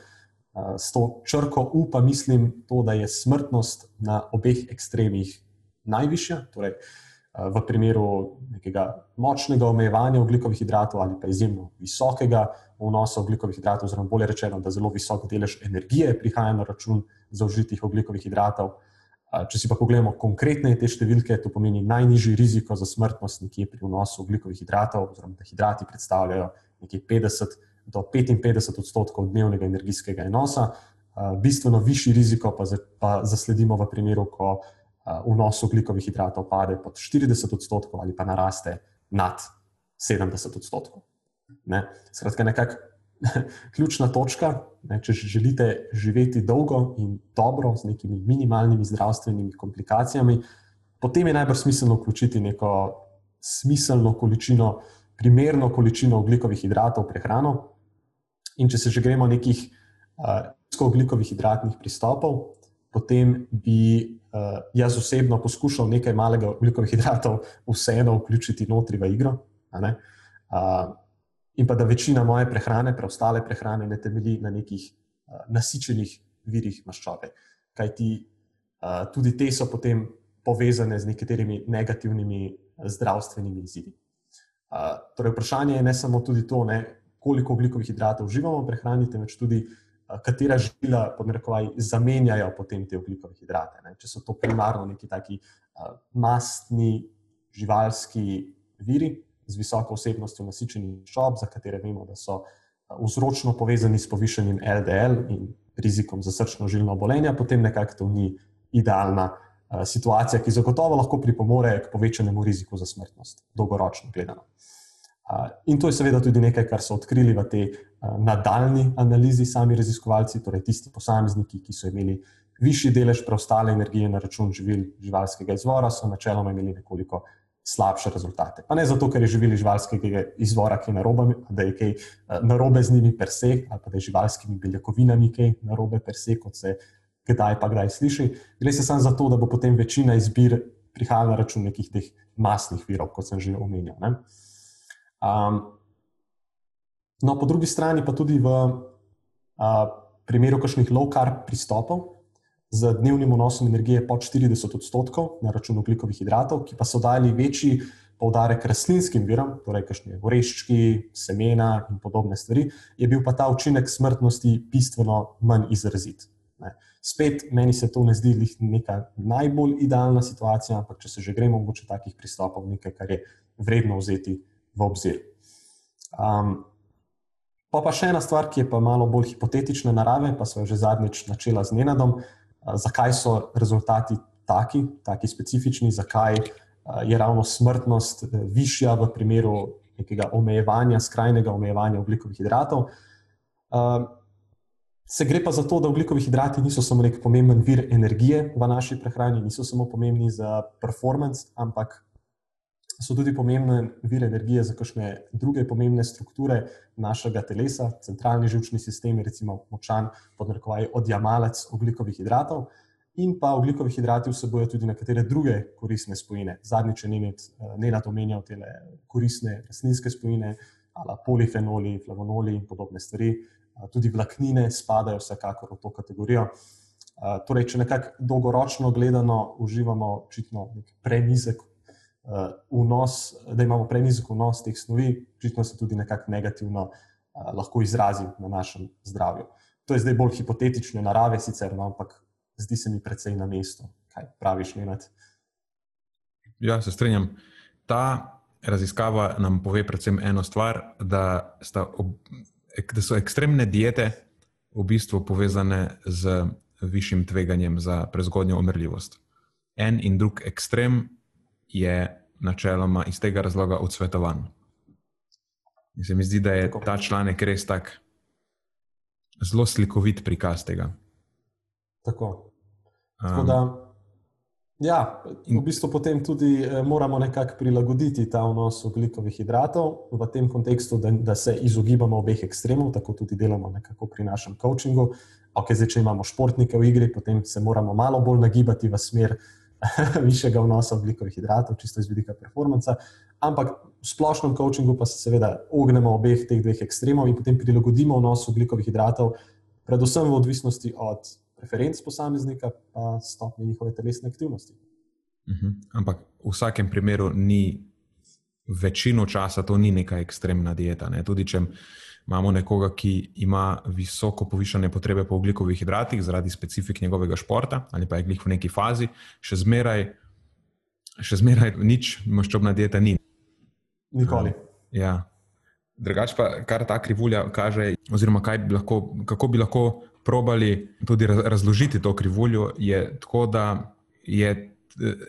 Speaker 2: Eh, s to črko upa mislim to, da je smrtnost na obeh ekstremih najvišja, torej eh, v primeru nekega močnega omejevanja oglikovih hidratov ali pa izjemno visokega vnosa oglikovih hidratov, oziroma bolje rečeno, da zelo visok delež energije prihaja na račun zaužitih oglikovih hidratov. Če si pa pogledamo konkretne te številke, to pomeni najnižji riziko za smrtnost nekje pri vnosu oglikovih hidratov, oziroma da hidrati predstavljajo nekje 50 do 55 odstotkov dnevnega energijskega enosa, bistveno višji riziko pa, pa zasledimo v primeru, ko vnos oglikovih hidratov pade pod 40 odstotkov ali pa naraste nad 70 odstotkov. Ne? Skratka, nekako ključna točka, ne, če želite živeti dolgo in dobro, z nekimi minimalnimi zdravstvenimi komplikacijami, potem je najbolj smiselno vključiti neko smiselno količino, primerno količino oglikovih hidratov v prehrano. In če se že gremo nekih nizkooglikovih uh, hidratnih pristopov, potem bi uh, jaz osebno poskušal nekaj malega oglikovih hidratov vseeno vključiti notri v igro. Uh, in pa da večina moje prehrane, preostale prehrane, ne temelji na nekih uh, nasičenih virih maščobe. Kaj ti uh, tudi te so potem povezane z nekaterimi negativnimi zdravstvenimi izzivi. Uh, torej, vprašanje je ne samo to, ne, koliko oglikovih hidratov uživamo v prehrani, temveč tudi, uh, katera živila zamenjajo potem te oglikove hidrate. Ne. Če so to primarno neki taki uh, mastni, živalski viri, z visoko vsebnostjo nasičenih šob, za katere vemo, da so vzročno povezani s povišenim LDL in rizikom za srčno-žilno obolenje, potem nekako to ni idealna situacija, ki zagotovo lahko pripomore k povečanemu riziku za smrtnost, dolgoročno gledano. In to je seveda tudi nekaj, kar so odkrili v tej nadaljni analizi sami raziskovalci, torej tisti posamezniki, ki so imeli višji delež preostale energije na račun živil živalskega izvora, so načeloma imeli nekoliko slabše rezultate. Pa ne zato, ker je živeli živalskega izvora, ki je narobe, da je kaj eh, narobe z njimi per se, ali pa da je živalskimi beljakovinami kaj narobe per se, kot se kdaj pa kdaj sliši. Gre se samo za to, da bo potem večina izbir prihajala na račun nekih teh masnih virov, kot sem že omenil. Um, no, po drugi strani pa tudi v uh, primeru kakšnih low-carb pristopov z dnevnim vnosom energije pod 40 odstotkov na račun ugljikovih hidratov, ki pa so dali večji poudarek rastlinskim virom, torej kakšne oreščki, semena in podobne stvari, je bil pa ta učinek smrtnosti bistveno manj izrazit. Ne. Spet meni se to ne zdi neka najbolj idealna situacija, ampak če se že gremo v takih pristopov, nekaj, kar je vredno vzeti v obzir. Um, pa pa še ena stvar, ki je pa malo bolj hipotetične narave, pa smo jo že zadnjič načela z Nenadom zakaj so rezultati taki, taki specifični, zakaj je ravno smrtnost višja v primeru nekega omejevanja, skrajnega omejevanja ugljikovih hidratov. Se gre pa za to, da ugljikovi hidrati niso samo nek pomemben vir energije v naši prehrani, niso samo pomembni za performance, ampak so tudi pomemben vir energije za kakšne druge pomembne strukture našega telesa, centralni žilčni sistem, recimo močan podnarekovaj odjamalec oglikovih hidratov. In pa oglikovi hidrati vsebujejo tudi nekatere druge koristne spojine. Zadnjič je ne na to omenjal te koristne rastlinske spojine, ali polifenoli, flavonoli in podobne stvari. Tudi vlaknine spadajo vsekakor v to kategorijo. Torej, če nekako dolgoročno gledano uživamo očitno prenizek vnos, da imamo prenizek vnos teh snovi, očitno se tudi nekako negativno lahko izrazi na našem zdravju. To je zdaj bolj hipotetične narave, sicer, no, ampak zdi se mi precej na mestu. Kaj praviš, Nenad?
Speaker 1: Ja, se strinjam. Ta raziskava nam pove predvsem eno stvar, da, ob, da so ekstremne diete v bistvu povezane z višjim tveganjem za prezgodnjo umrljivost. En in drug ekstrem je načeloma iz tega razloga odsvetovan. In se mi zdi, da je ta članek res tak zelo slikovit prikaz tega.
Speaker 2: Tako. Tako da, ja, v bistvu potem tudi eh, moramo nekako prilagoditi ta vnos oglikovih hidratov v tem kontekstu, da, da se izogibamo obeh ekstremov, tako tudi delamo nekako pri našem coachingu. Ok, zdaj, če imamo športnike v igri, potem se moramo malo bolj nagibati v smer višjega vnosa oglikovih hidratov, čisto iz vidika performansa. Ampak v splošnem coachingu pa se seveda ognemo obeh teh dveh ekstremov in potem prilagodimo vnos oglikovih hidratov, predvsem v odvisnosti od preferenc posameznika in stopnje njihove telesne aktivnosti.
Speaker 1: Uh mhm. -huh. Ampak v vsakem primeru ni večino časa to ni neka ekstremna dieta. Ne? Tudi če imamo nekoga, ki ima visoko povišene potrebe po ugljikovih hidratih zaradi specifik njegovega športa ali pa je glih v neki fazi, še zmeraj, še zmeraj nič maščobna dieta ni.
Speaker 2: Nikoli.
Speaker 1: Ja. Drugač pa, kar ta krivulja kaže, oziroma bi lahko, kako bi lahko probali tudi razložiti to krivuljo, je tako, da je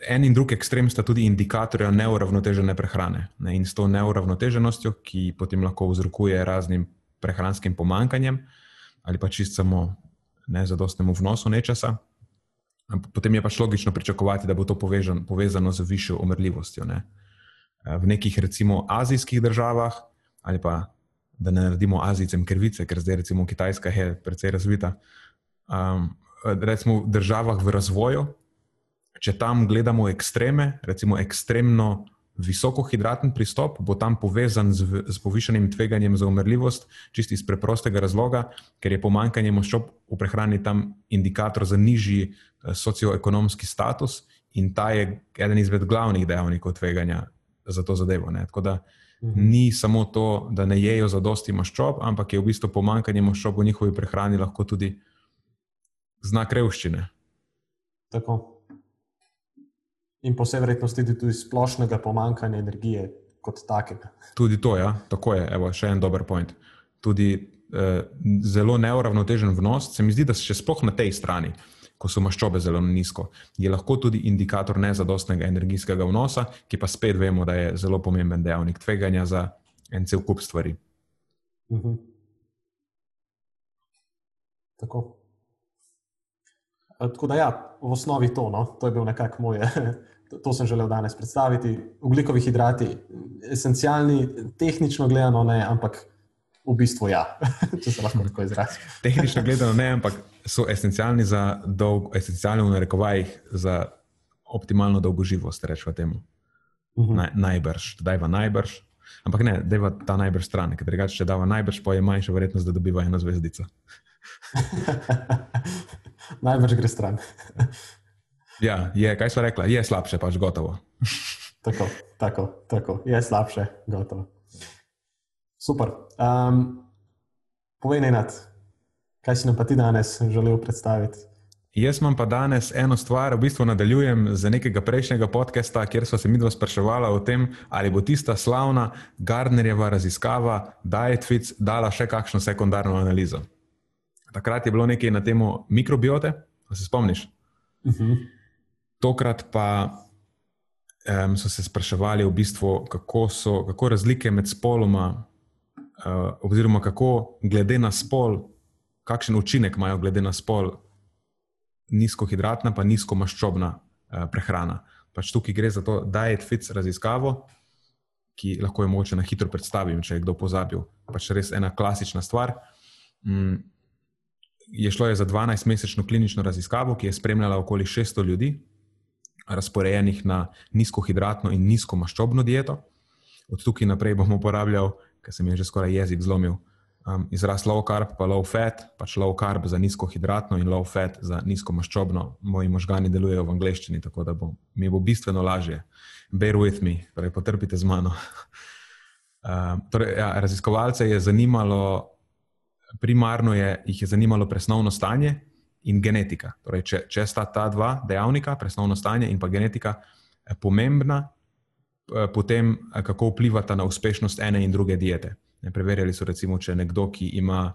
Speaker 1: en in drug ekstrem sta tudi indikatorja neuravnotežene prehrane. Ne? In s to neuravnoteženostjo, ki potem lahko vzrokuje raznim prehranskim pomankanjem ali pa čist samo nezadostnemu vnosu nečesa, potem je pač logično pričakovati, da bo to povežan, povezano z višjo umrljivostjo. Ne? V nekih, recimo, azijskih državah, ali pa da ne naredimo Azijcem krvice, ker zdaj, recimo, Kitajska je precej razvita. Um, recimo, v državah v razvoju, če tam gledamo ekstreme, recimo ekstremno visokohidraten pristop, bo tam povezan z, z povišanim tveganjem za umrljivost, čisti iz preprostega razloga, ker je pomankanje maščob v prehrani tam indikator za nižji eh, socioekonomski status in ta je eden izmed glavnih dejavnikov tveganja za to zadevo. Ne. Tako da. Ni samo to, da ne jejo za dosti maščob, ampak je v bistvu pomankanje maščob v njihovi prehrani lahko tudi znak revščine.
Speaker 2: Tako in po vsej verjetnosti tudi splošnega pomankanja energije kot takega.
Speaker 1: Tudi to, ja, tako je, Evo, še en dober point. Tudi eh, zelo neuravnotežen vnos, se mi zdi, da še sploh na tej strani. Ko so maščobe zelo nizko, je lahko tudi indikator nezadostnega energijskega vnosa, ki pa spet vemo, da je zelo pomemben dejavnik tveganja za en cel kup stvari. Uh mhm. -huh.
Speaker 2: Tako. Tako da, ja, v osnovi to, no? to je bil nekako moj to sem želel danes predstaviti. Ugljikovi hidrati, esencialni, tehnično gledano, ne, ampak v bistvu ja, če se lahko tako izrazim.
Speaker 1: tehnično gledano ne, ampak so esencialni za dolg, esencialni v narekovajih za optimalno dolgoživost, rečemo temu. Uh -huh. Naj, najbrž, da je najbrž. Ampak ne, da je ta najbrž stran, ker drugače, če da je najbrž, pa je manjša verjetnost, da dobiva eno zvezdico.
Speaker 2: najbrž gre stran.
Speaker 1: ja, je, kaj so rekla, je slabše, pač gotovo.
Speaker 2: tako, tako, tako, je slabše, gotovo. Super. Um, povej, Nenad, kaj si nam pa ti danes želel predstaviti?
Speaker 1: Jaz imam pa danes eno stvar, v bistvu nadaljujem z nekega prejšnjega podcasta, kjer smo se mi dva spraševala o tem, ali bo tista slavna Gardnerjeva raziskava Dietfits dala še kakšno sekundarno analizo. Takrat je bilo nekaj na temo mikrobiote, se spomniš? Uh mhm. -huh. Tokrat pa um, so se spraševali, v bistvu, kako so kako razlike med spoloma, uh, oziroma kako glede na spol, kakšen učinek imajo glede na spol nizkohidratna, pa nizkomaščobna uh, prehrana. Pač tukaj gre za to diet fits raziskavo, ki lahko je moče na hitro predstaviti, če je kdo pozabil. Pač res ena klasična stvar. Mm, je šlo je za 12-mesečno klinično raziskavo, ki je spremljala okoli 600 ljudi, razporejenih na nizkohidratno in nizkomaščobno dieto. Od tukaj naprej bom uporabljal, ker se mi je že skoraj jezik zlomil, um, izraz low carb, pa low fat, pač low carb za nizkohidratno in low fat za nizkomaščobno. Moji možgani delujejo v angleščini, tako da bo, mi bo bistveno lažje. Bear with me, torej potrpite z mano. um, torej, ja, raziskovalce je zanimalo, primarno je, jih je zanimalo presnovno stanje in genetika. Torej, če, če sta ta dva dejavnika, presnovno stanje in pa genetika, pomembna, potem eh, kako vplivata na uspešnost ene in druge diete. Ne, preverjali so, recimo, če nekdo, ki ima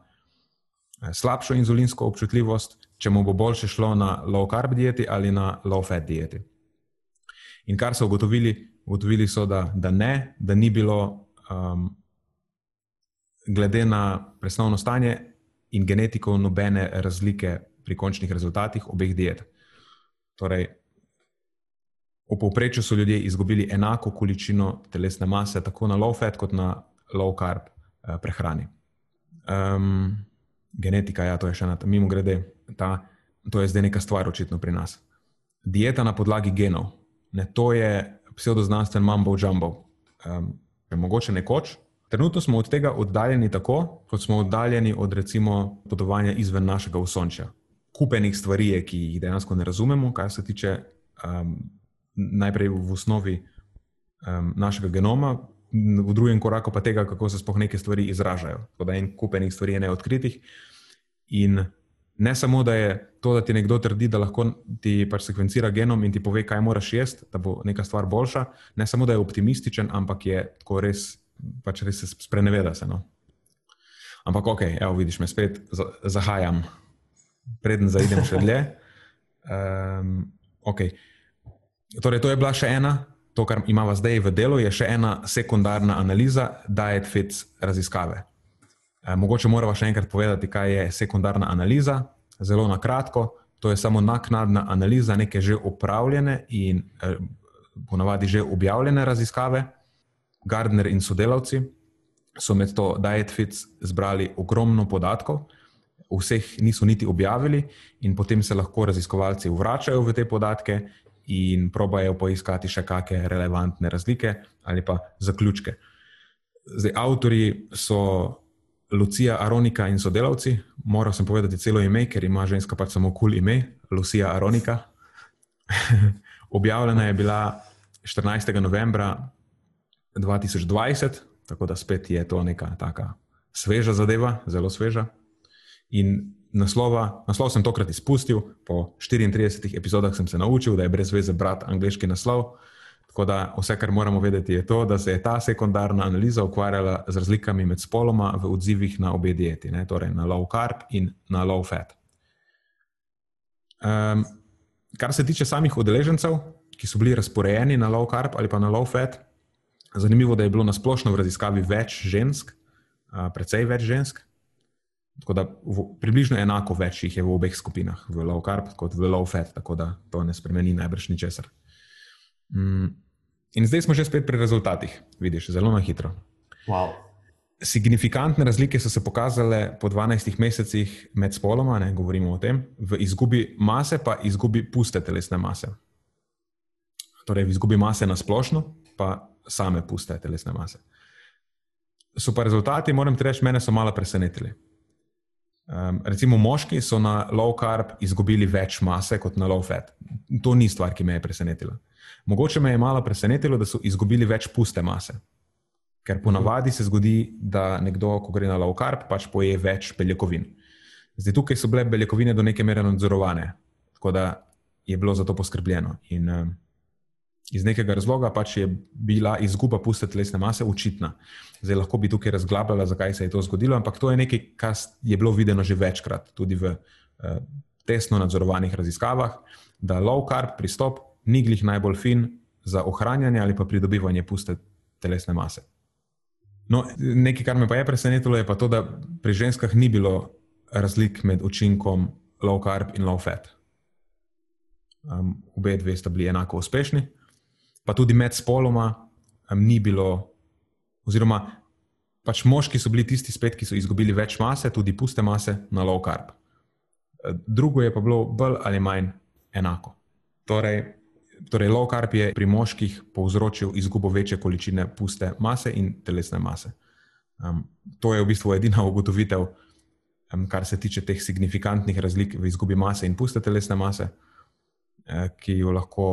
Speaker 1: eh, slabšo inzulinsko občutljivost, če mu bo boljše šlo na low carb dieti ali na low fat dieti. In kar so ugotovili, ugotovili so, da, da ne, da ni bilo, um, glede na presnovno stanje in genetiko, nobene razlike pri končnih rezultatih obeh diet. Torej, v povprečju so ljudje izgubili enako količino telesne mase, tako na low fat, kot na low carb Eh, prehrani. Um, genetika, ja, to je še ena, mimo grede, ta, to je zdaj neka stvar, očitno pri nas. Dieta na podlagi genov, ne, to je pseudoznanstven mambo jumbo. Um, mogoče nekoč. Trenutno smo od tega oddaljeni tako, kot smo oddaljeni od recimo potovanja izven našega osončja. Kupenih stvari je, ki jih dejansko ne razumemo, kar se tiče um, najprej v osnovi um, našega genoma, v drugem koraku pa tega, kako se spoh neke stvari izražajo. Tako da en kupenih stvari je neodkritih. In ne samo, da je to, da ti nekdo trdi, da lahko ti pač sekvencira genom in ti pove, kaj moraš jesti, da bo neka stvar boljša, ne samo, da je optimističen, ampak je tako res, pač res se spreneveda se. No. Ampak ok, evo, vidiš, me spet zahajam, preden zaidem še dlje. Um, okay. Torej, to je bila še ena to, kar imamo zdaj v delu, je še ena sekundarna analiza Diet Fits raziskave. E, mogoče moramo še enkrat povedati, kaj je sekundarna analiza. Zelo na kratko, to je samo naknadna analiza neke že upravljene in e, ponavadi že objavljene raziskave. Gardner in sodelavci so med to Diet Fits zbrali ogromno podatkov. Vseh niso niti objavili, in potem se lahko raziskovalci vračajo v te podatke in probajo poiskati še kakšne relevantne razlike ali pa zaključke. Zdaj, avtori so Lucija Aronika in sodelavci. Moral sem povedati celo ime, ker ima ženska pač samo kul cool ime, Lucija Aronika. Objavljena je bila 14. novembra 2020, tako da spet je to neka taka sveža zadeva, zelo sveža. In naslova, naslov sem tokrat izpustil, po 34 epizodah sem se naučil, da je brez veze brati angliški naslov. Tako da vse, kar moramo vedeti, je to, da se je ta sekundarna analiza ukvarjala z razlikami med spoloma v odzivih na obe dieti, ne? torej na low carb in na low fat. Um, kar se tiče samih udeležencev, ki so bili razporejeni na low carb ali pa na low fat, zanimivo je, da je bilo na splošno v raziskavi več žensk, uh, precej več žensk, Tako da v, približno enako več jih je v obeh skupinah, v low carb kot v low fat, tako da to ne spremeni najbrž ničesar. Mm. In zdaj smo že spet pri rezultatih, vidiš, zelo na hitro.
Speaker 2: Wow.
Speaker 1: Signifikantne razlike so se pokazale po 12 mesecih med spoloma, ne govorimo o tem, v izgubi mase, pa izgubi puste telesne mase. Torej, v izgubi mase na splošno, pa same puste telesne mase. So pa rezultati, moram reči, mene so malo presenetili. Um, recimo, moški so na low carb izgubili več mase kot na low fat. To ni stvar, ki me je presenetila. Mogoče me je malo presenetilo, da so izgubili več puste mase. Ker ponavadi se zgodi, da nekdo, ko gre na low carb, pač poje več beljakovin. Zdaj, tukaj so bile beljakovine do neke mere nadzorovane, tako da je bilo za to poskrbljeno. In um, iz nekega razloga pač je bila izguba puste telesne mase očitna. Zdaj lahko bi tukaj razglabljala, zakaj se je to zgodilo, ampak to je nekaj, kar je bilo videno že večkrat, tudi v uh, tesno nadzorovanih raziskavah, da low carb pristop ni glih najbolj fin za ohranjanje ali pa pridobivanje puste telesne mase. No, nekaj, kar me pa je presenetilo, je pa to, da pri ženskah ni bilo razlik med učinkom low carb in low fat. Um, obe dve sta bili enako uspešni, pa tudi med spoloma um, ni bilo, oziroma pač moški so bili tisti spet, ki so izgubili več mase, tudi puste mase na low carb. Drugo je pa bilo bolj ali manj enako. Torej, Torej, low carb je pri moških povzročil izgubo večje količine puste mase in telesne mase. Um, to je v bistvu edina ugotovitev, um, kar se tiče teh signifikantnih razlik v izgubi mase in puste telesne mase, uh, ki, lahko,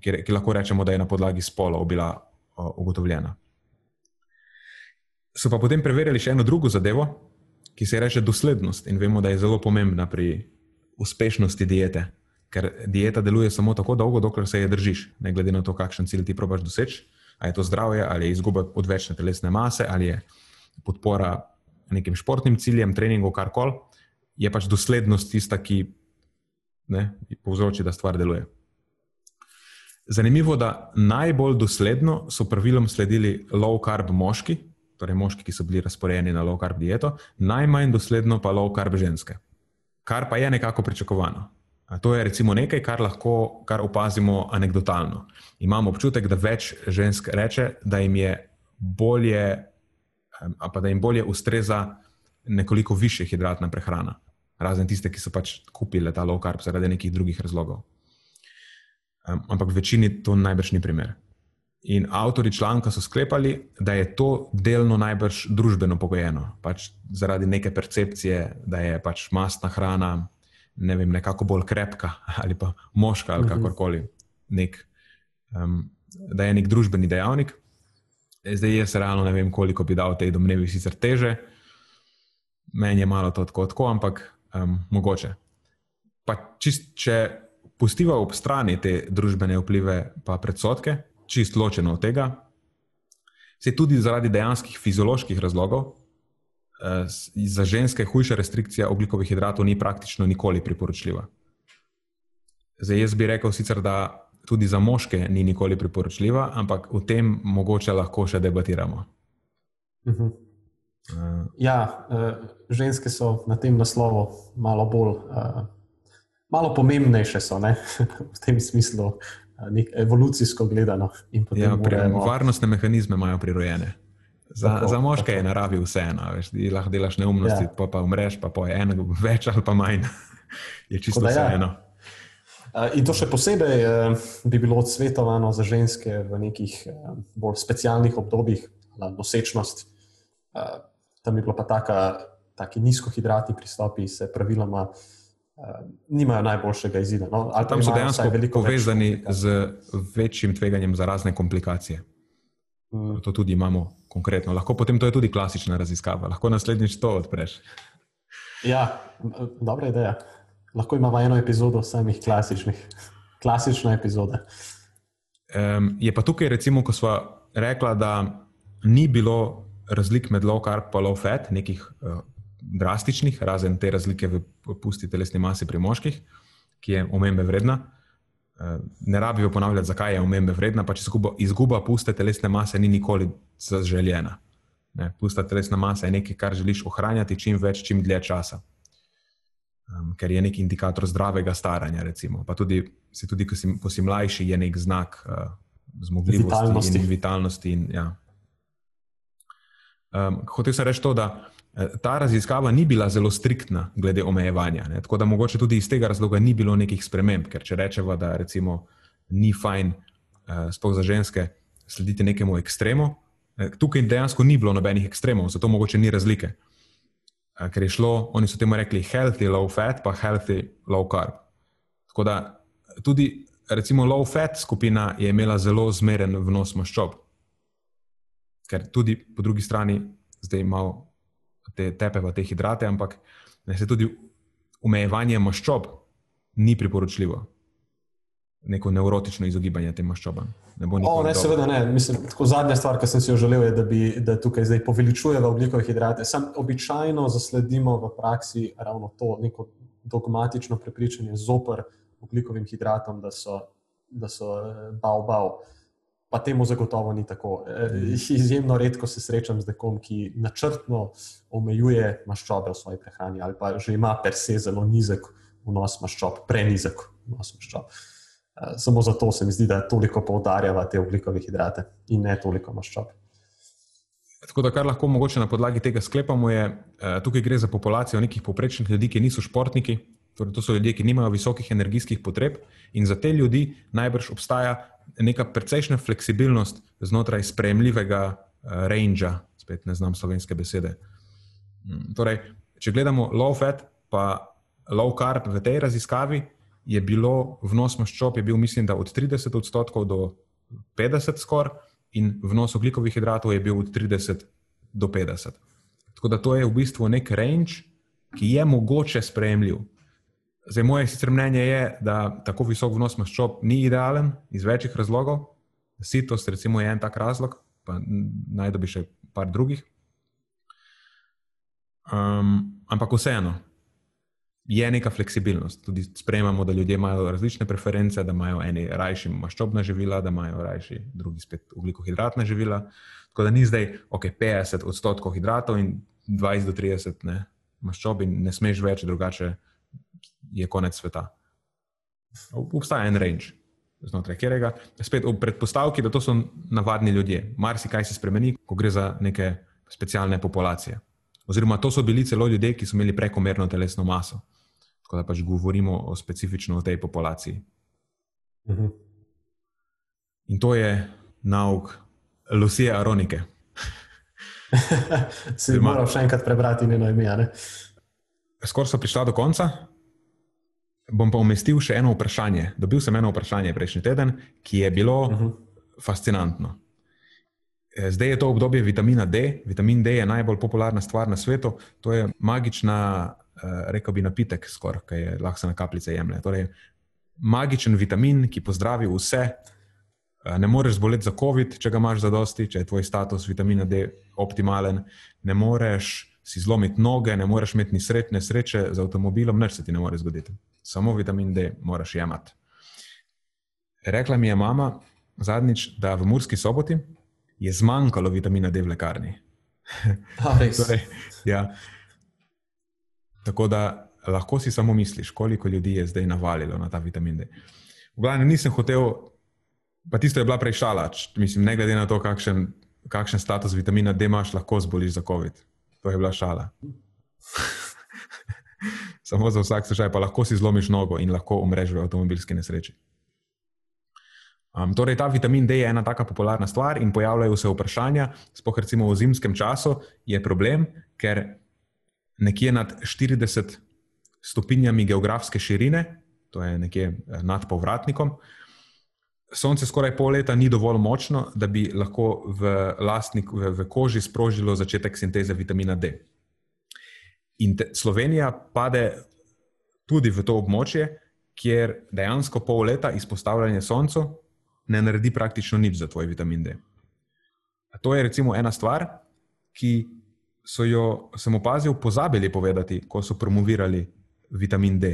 Speaker 1: ki, ki lahko rečemo, da je na podlagi spolov bila uh, ugotovljena. So pa potem preverili še eno drugo zadevo, ki se imenuje doslednost in vemo, da je zelo pomembna pri uspešnosti diete ker dieta deluje samo tako dolgo, dokler se je držiš, ne glede na to, kakšen cilj ti probaš doseči. Ali je to zdravje, ali je izguba odvečne telesne mase, ali je podpora nekim športnim ciljem, treningu, kar koli, je pač doslednost tista, ki ne, povzroči, da stvar deluje. Zanimivo je, da najbolj dosledno so pravilom sledili low carb moški, torej moški, ki so bili razporejeni na low carb dieto, najmanj dosledno pa low carb ženske, kar pa je nekako pričakovano. To je nekaj, kar lahko kar opazimo anegdotalno. Imamo občutek, da več žensk reče, da jim je bolje, pa da jim bolje ustreza nekoliko više hidratna prehrana, razen tiste, ki so pač kupili ta low carb zaradi nekih drugih razlogov. Ampak v večini to najbrž ni primer. In avtori članka so sklepali, da je to delno najbrž družbeno pogojeno, pač zaradi neke percepcije, da je pač mastna hrana ne vem, nekako bolj krepka ali pa moška ali mhm. kakorkoli. Nek, um, da je nek družbeni dejavnik. Zdaj jaz realno ne vem, koliko bi dal tej domnevi sicer teže, meni je malo to tako, tako ampak um, mogoče. Pa čist, če pustiva ob strani te družbene vplive, pa predsotke, čist ločeno od tega, se tudi zaradi dejanskih fizioloških razlogov, Eh, za ženske hujša restrikcija oglikovih hidratov ni praktično nikoli priporočljiva. Zdaj, jaz bi rekel sicer, da tudi za moške ni nikoli priporočljiva, ampak o tem mogoče lahko še debatiramo.
Speaker 2: Uh -huh. uh, ja, uh, ženske so na tem naslovu malo bolj, uh, malo pomembnejše so ne? v tem smislu, uh, evolucijsko gledano.
Speaker 1: Ja, moremo... Varnostne mehanizme imajo prirojene. Za, tako, za moške tako. je naravi vseeno, veš, ti lahko delaš neumnosti, ja. pa, pa umreš, pa po eno, več ali pa manj. je čisto ja. vseeno.
Speaker 2: Ja. In to še posebej eh, bi bilo odsvetovano za ženske v nekih eh, bolj specialnih obdobjih, nosečnost. Eh, tam je bilo pa taka, taki nizkohidratni pristopi, se praviloma nimajo najboljšega izida. No?
Speaker 1: Tam so dejansko povezani z večjim tveganjem za razne komplikacije. Mm. To tudi imamo konkretno. Lahko potem to je tudi klasična raziskava, lahko naslednjič to odpreš.
Speaker 2: Ja, dobra ideja. Lahko imamo eno epizodo samih klasičnih, klasična epizoda.
Speaker 1: Um, je pa tukaj, recimo, ko smo rekli, da ni bilo razlik med low carb in low fat, nekih uh, drastičnih, razen te razlike v pusti telesni masi pri moških, ki je omembe vredna. Eh, ne rabijo ponavljati, zakaj je omembe vredna, pa če izguba, izguba puste telesne mase ni nikoli zaželjena. Ne, pusta telesna masa je nekaj, kar želiš ohranjati čim več, čim dlje časa. Um, ker je nek indikator zdravega staranja. Recimo. Pa tudi, tudi ko, si, ko si mlajši, je nek znak uh, zmogljivosti
Speaker 2: Vitalnosti.
Speaker 1: in vitalnosti. In, ja. um, hotel sem reči to, da ta raziskava ni bila zelo striktna glede omejevanja. Ne? Tako da mogoče tudi iz tega razloga ni bilo nekih sprememb, ker če rečemo, da recimo ni fajn, uh, sploh za ženske, slediti nekemu ekstremu. eh, Tukaj dejansko ni bilo nobenih ekstremov, zato mogoče ni razlike. Eh, Ker je šlo, oni so temu rekli healthy low fat, pa healthy low carb. Tako da tudi, recimo, low fat skupina je imela zelo zmeren vnos maščob. Ker tudi po drugi strani zdaj imamo te tepe, pa te hidrate, ampak ne, se tudi omejevanje maščob ni priporočljivo. Neko neurotično izogibanje tem maščobam. Ne bo
Speaker 2: O,
Speaker 1: nikoli
Speaker 2: ne, seveda ne. Mislim, zadnja stvar, ki sem si jo želel, je, da, bi, da tukaj zdaj poveličujemo oglikove hidrate. Sam običajno zasledimo v praksi ravno to neko dogmatično prepričanje zoper oglikovim hidratom, da so, da so eh, bav, bav. Pa temu zagotovo ni tako. Eh, Izjemno redko se srečam z nekom, ki načrtno omejuje maščobe v svoji prehrani ali pa že ima per se zelo nizek vnos maščob, prenizek vnos maščob. Eh, Samo zato se mi zdi, da toliko poudarjava te oglikove hidrate in ne toliko maščob.
Speaker 1: Tako da, kar lahko mogoče na podlagi tega sklepamo, je, da tukaj gre za populacijo nekih povprečnih ljudi, ki niso športniki. Torej, to so ljudje, ki nimajo visokih energijskih potreb, in za te ljudi najbrž obstaja neka precejšnja fleksibilnost znotraj sprejemljivega uh, range, spet ne znam slovenske besede. Mm, Torej, če gledamo low fat, pa low carb v tej raziskavi, je bilo vnos maščob, je bil, mislim, da od 30 odstotkov do 50 skoraj in vnos oglikovih hidratov je bil od 30 do 50. Tako da to je v bistvu nek range, ki je mogoče sprejemljiv. Zdaj, moje sicer mnenje je, da tako visok vnos maščob ni idealen iz večjih razlogov. Sitost, recimo, je en tak razlog, pa najdemo bi še par drugih. Um, ampak vseeno, je neka fleksibilnost. Tudi sprejemamo, da ljudje imajo različne preference, da imajo eni rajši maščobna živila, da imajo rajši drugi spet ugljikohidratna živila. Tako da ni zdaj ok, 50 odstotkov hidratov in 20 do 30 ne, maščob in ne smeš več, drugače je konec sveta. Obstaja en range. Znotraj katerega, spet v predpostavki, da to so navadni ljudje. Marsikaj se spremeni, ko gre za neke specialne populacije. Oziroma, to so bili celo ljudje, ki so imeli prekomerno telesno maso. Tako da pač govorimo o specifično o tej populaciji.
Speaker 2: Uh -huh.
Speaker 1: In to je nauk Lucije Aronike.
Speaker 2: si bi moral še enkrat prebrati njeno ime.
Speaker 1: Skoraj so prišla do konca. Bom pa umestil še eno vprašanje. Dobil sem eno vprašanje prejšnji teden, ki je bilo uh -huh. fascinantno. Zdaj je to obdobje vitamina D. Vitamin D je najbolj popularna stvar na svetu. To je magična, rekel bi, napitek, skoraj, ki je lahko se na kapljice jemlje. Torej, magičen vitamin, ki pozdravi vse. Ne moreš zboleti za COVID, če ga imaš za dosti, če je tvoj status vitamina D optimalen. Ne moreš si zlomiti noge, ne moreš imeti ni srečne sreče z avtomobilom, nič se ti ne more zgoditi. Samo vitamin D moraš jemati. Rekla mi je mama zadnjič, da v Murski soboti je zmanjkalo vitamina D v lekarni. torej, ja. Tako da lahko si samo misliš, koliko ljudi je zdaj navalilo na ta vitamin D. V glavnem nisem hotel, pa tisto je bila prej šala, mislim, ne glede na to, kakšen, kakšen status vitamina D imaš, lahko zboliš za COVID. To je bila šala. Samo za vsak slučaj, pa lahko si zlomiš nogo in lahko umreš v avtomobilski nesreči. Um, torej, ta vitamin D je ena tako popularna stvar in pojavljajo se vprašanja, spoh recimo v zimskem času je problem, ker nekje nad 40 stopinjami geografske širine, to je nekje nad povratnikom, sonce skoraj pol leta ni dovolj močno, da bi lahko v, lastnik, v, v koži sprožilo začetek sinteze vitamina D. In te, Slovenija pade tudi v to območje, kjer dejansko pol leta izpostavljanje soncu ne naredi praktično nič za tvoj vitamin D. To je recimo ena stvar, ki so jo, sem opazil, pozabili povedati, ko so promovirali vitamin D.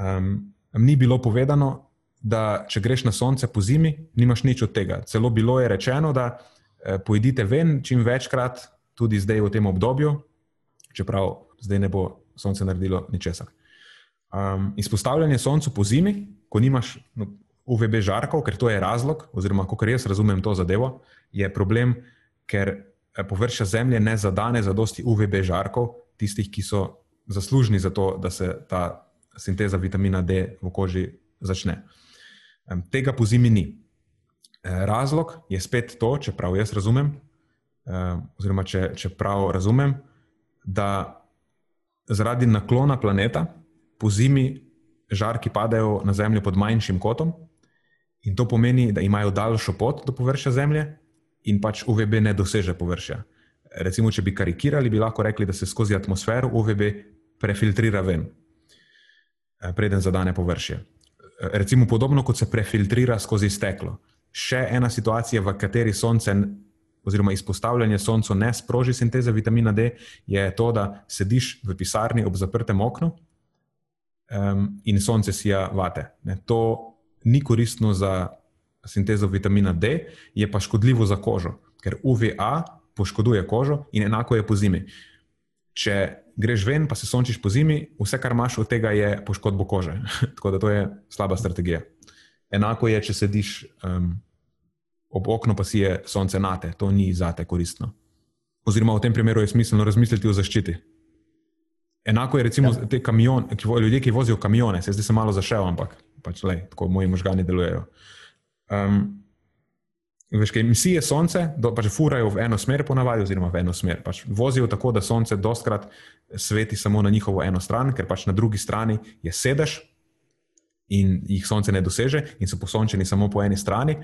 Speaker 1: Um, ni bilo povedano, da če greš na sonce po zimi, nimaš nič od tega. Celo bilo je rečeno, da eh, pojdite ven čim večkrat, tudi zdaj v tem obdobju, čeprav zdaj ne bo sonce naredilo ničesar. Um, izpostavljanje soncu po zimi, ko nimaš no, UVB žarkov, ker to je razlog, oziroma kako jaz razumem to zadevo, je problem, ker eh, površja Zemlje ne zadane za dosti UVB žarkov, tistih, ki so zaslužni za to, da se ta sinteza vitamina D v koži začne. Tega po zimi ni. Eh, razlog je spet to, če prav jaz razumem, eh, oziroma če, če prav razumem, da zaradi naklona planeta po zimi žarki padajo na Zemljo pod manjšim kotom, in to pomeni, da imajo daljšo pot do površja Zemlje, in pač UVB ne doseže površja. Recimo, če bi karikirali, bi lahko rekli, da se skozi atmosfero UVB prefiltrira ven, eh, preden zadane površje. Recimo, podobno kot se prefiltrira skozi steklo. Še ena situacija, v kateri sonce oziroma izpostavljanje soncu ne sproži sinteze vitamina D, je to, da sediš v pisarni ob zaprtem oknu um, in sonce sija vate. Ne, to ni koristno za sintezo vitamina D, je pa škodljivo za kožo, ker UVA poškoduje kožo in enako je po zimi. Če greš ven, pa se sončiš po zimi, vse, kar imaš od tega, je poškodbo kože. Tako da to je slaba strategija. Enako je, če sediš um, ob oknu pa si je sonce nate, to ni za te koristno. Oziroma, v tem primeru je smiselno razmisliti o zaščiti. Enako je, recimo, ja. te kamion, ki, ljudje, ki vozijo kamione, se zdaj se malo zašel, ampak pač, lej, tako moji možgani delujejo. Um, veš, kaj emisije sonce, do, pač furajo v eno smer, ponavadi, oziroma v eno smer. Pač vozijo tako, da sonce dostkrat sveti samo na njihovo eno stran, ker pač na drugi strani je sedež, in jih sonce ne doseže, in so posončeni samo po eni strani.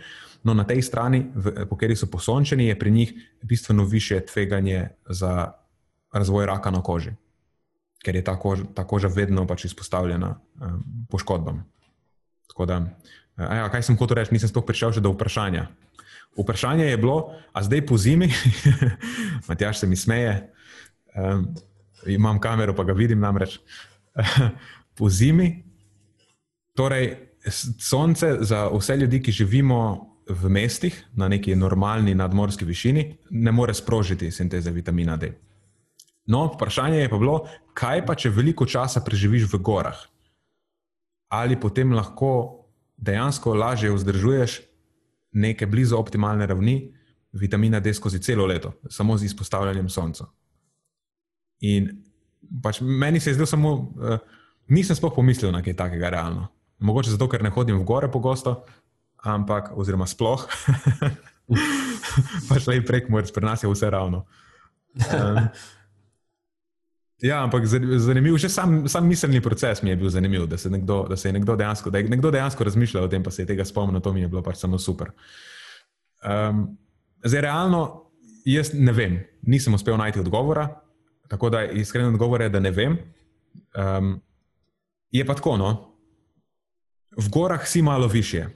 Speaker 1: No, na tej strani, v, po kateri so posončeni, je pri njih bistveno više tveganje za razvoj raka na koži, ker je ta koža, ta koža vedno pač izpostavljena um, poškodbam. Tako da, ja, kaj sem hotel reči, nisem sploh prišel še do vprašanja. Vprašanje je bilo, a zdaj po zimi, Matjaš se mi smeje, um, imam kamero, pa ga vidim namreč. po zimi Torej, sonce za vse ljudi, ki živimo v mestih na neki normalni nadmorski višini, ne more sprožiti sinteze vitamina D. No, vprašanje je pa bilo, kaj pa, če veliko časa preživiš v gorah? Ali potem lahko dejansko lažje vzdržuješ neke blizu optimalne ravni vitamina D skozi celo leto, samo z izpostavljanjem sonca? In pač meni se je zdelo samo, uh, nisem sploh pomislil na kaj takega realno. Mogoče zato, ker ne hodim v gore pogosto, ampak, oziroma sploh, pač le prek morja, pri nas je vse ravno. Um, ja, ampak zanimiv, že sam, sam miselni proces mi je bil zanimiv, da se, nekdo, da se je nekdo dejansko, da je nekdo dejansko razmišljal o tem, pa se je tega spomnil, to mi je bilo pač samo super. Um, zdaj, realno, jaz ne vem, nisem uspel najti odgovora, tako da iskren odgovor je, da ne vem. Um, je pa tako, no v gorah si malo više.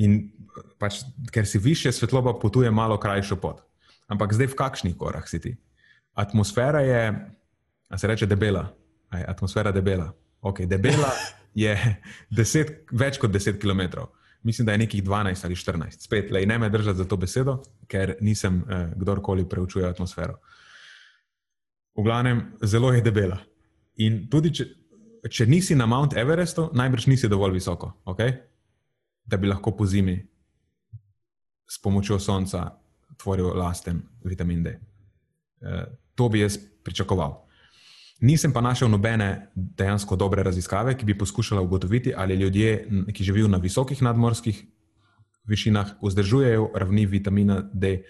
Speaker 1: In pač, ker si više, svetloba potuje malo krajšo pot. Ampak zdaj v kakšnih gorah si ti? Atmosfera je, a se reče, debela. Atmosfera je debela. Okay, debela je deset, več kot 10 km. Mislim, da je nekih 12 ali 14. Spet, le, ne me držati za to besedo, ker nisem eh, kdorkoli preučuje atmosfero. V glavnem, zelo je debela. In tudi, če, če nisi na Mount Everestu, najbrž nisi dovolj visoko, okay? da bi lahko po zimi s pomočjo sonca tvoril lasten vitamin D. E, to bi jaz pričakoval. Nisem pa našel nobene dejansko dobre raziskave, ki bi poskušala ugotoviti, ali ljudje, ki živijo na visokih nadmorskih višinah, vzdržujejo ravni vitamina D e,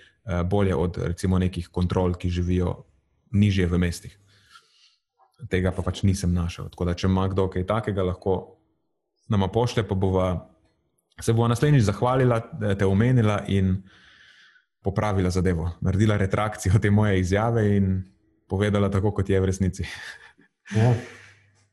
Speaker 1: bolje od recimo nekih kontrol, ki živijo nižje v mestih tega pa pač nisem našel. Tako da, če ima kdo kaj takega, lahko nama pošlje, pa bova, se bo naslednjič zahvalila, te omenila in popravila zadevo. Naredila retrakcijo te moje izjave in povedala tako, kot je v resnici.
Speaker 2: Ja.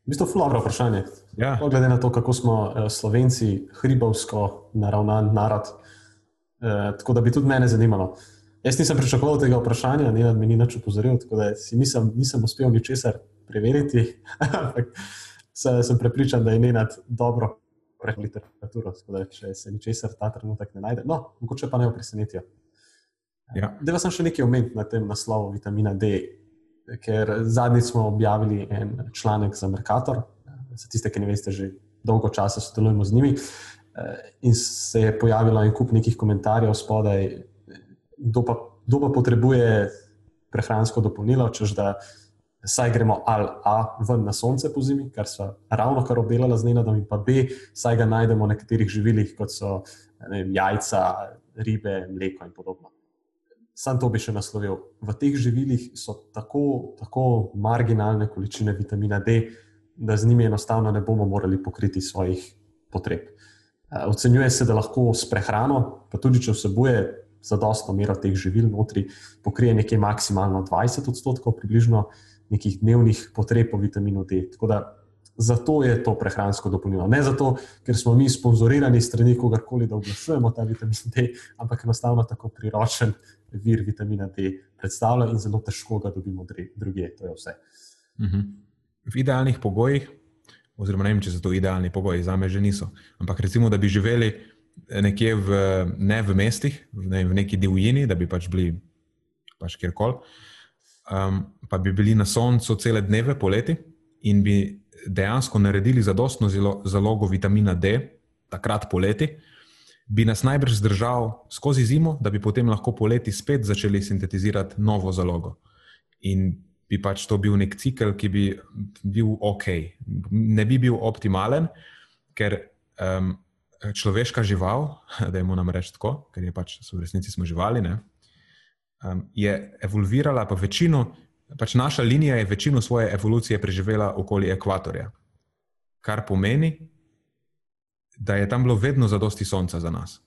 Speaker 2: V bistvu je dobro vprašanje. Ja. Glede na to, kako smo eh, Slovenci, hribovsko naravnan narod. Eh, tako da bi tudi mene zanimalo. Jaz nisem pričakoval tega vprašanja, ni mi nič upozoril, tako da nisem, nisem uspel ničesar preveriti. Ampak sem prepričan, da je Nenad dobro prebral literaturo, da če se ničesar ta trenutek ne najde, no, mogoče pa ne jo presenetijo. Ja. Da sem še nekaj omenil na tem naslovu vitamina D, ker zadnjič smo objavili en članek za Merkator, za tiste, ki ne veste, že dolgo časa sodelujemo z njimi. in se je pojavilo en kup nekih komentarjev spodaj, kdo pa, pa potrebuje prehransko dopolnilo, čež da saj gremo ali A ven na sonce po zimi, kar so ravno kar obdelala z Nenadom, in pa B, saj ga najdemo v nekaterih živilih, kot so vem, jajca, ribe, mleko in podobno. Sam to bi še naslovil. V teh živilih so tako, tako marginalne količine vitamina D, da z njimi enostavno ne bomo mogli pokriti svojih potreb. Eh, ocenjuje se, da lahko s prehrano, pa tudi če vsebuje zadostno mero teh živil, notri pokrije nekje maksimalno 20 odstotkov, približno nekih dnevnih potreb po vitaminu D. Tako da zato je to prehransko dopolnilo. Ne zato, ker smo mi sponzorirani strani kogarkoli, da oglašujemo ta vitamin D, ampak enostavno tako priročen vir vitamina D predstavlja in zelo težko ga dobimo druge. To je vse.
Speaker 1: Mhm. V idealnih pogojih, oziroma ne vem, če so to idealni pogoji, za me že niso. Ampak recimo, da bi živeli nekje v, ne v mestih, ne, v neki divjini, da bi pač bili pač kjerkoli um, pa bi bili na soncu cele dneve poleti in bi dejansko naredili zadostno zalogo vitamina D, takrat poleti, bi nas najbrž zdržal skozi zimo, da bi potem lahko poleti spet začeli sintetizirati novo zalogo. In bi pač to bil nek cikel, ki bi bil ok. Ne bi bil optimalen, ker um, človeška žival, da je mu nam reči tako, ker je pač v resnici smo živali. Ne? um, je evolvirala, pa večino, pač naša linija je večino svoje evolucije preživela okoli ekvatorja. Kar pomeni, da je tam bilo vedno zadosti sonca za nas.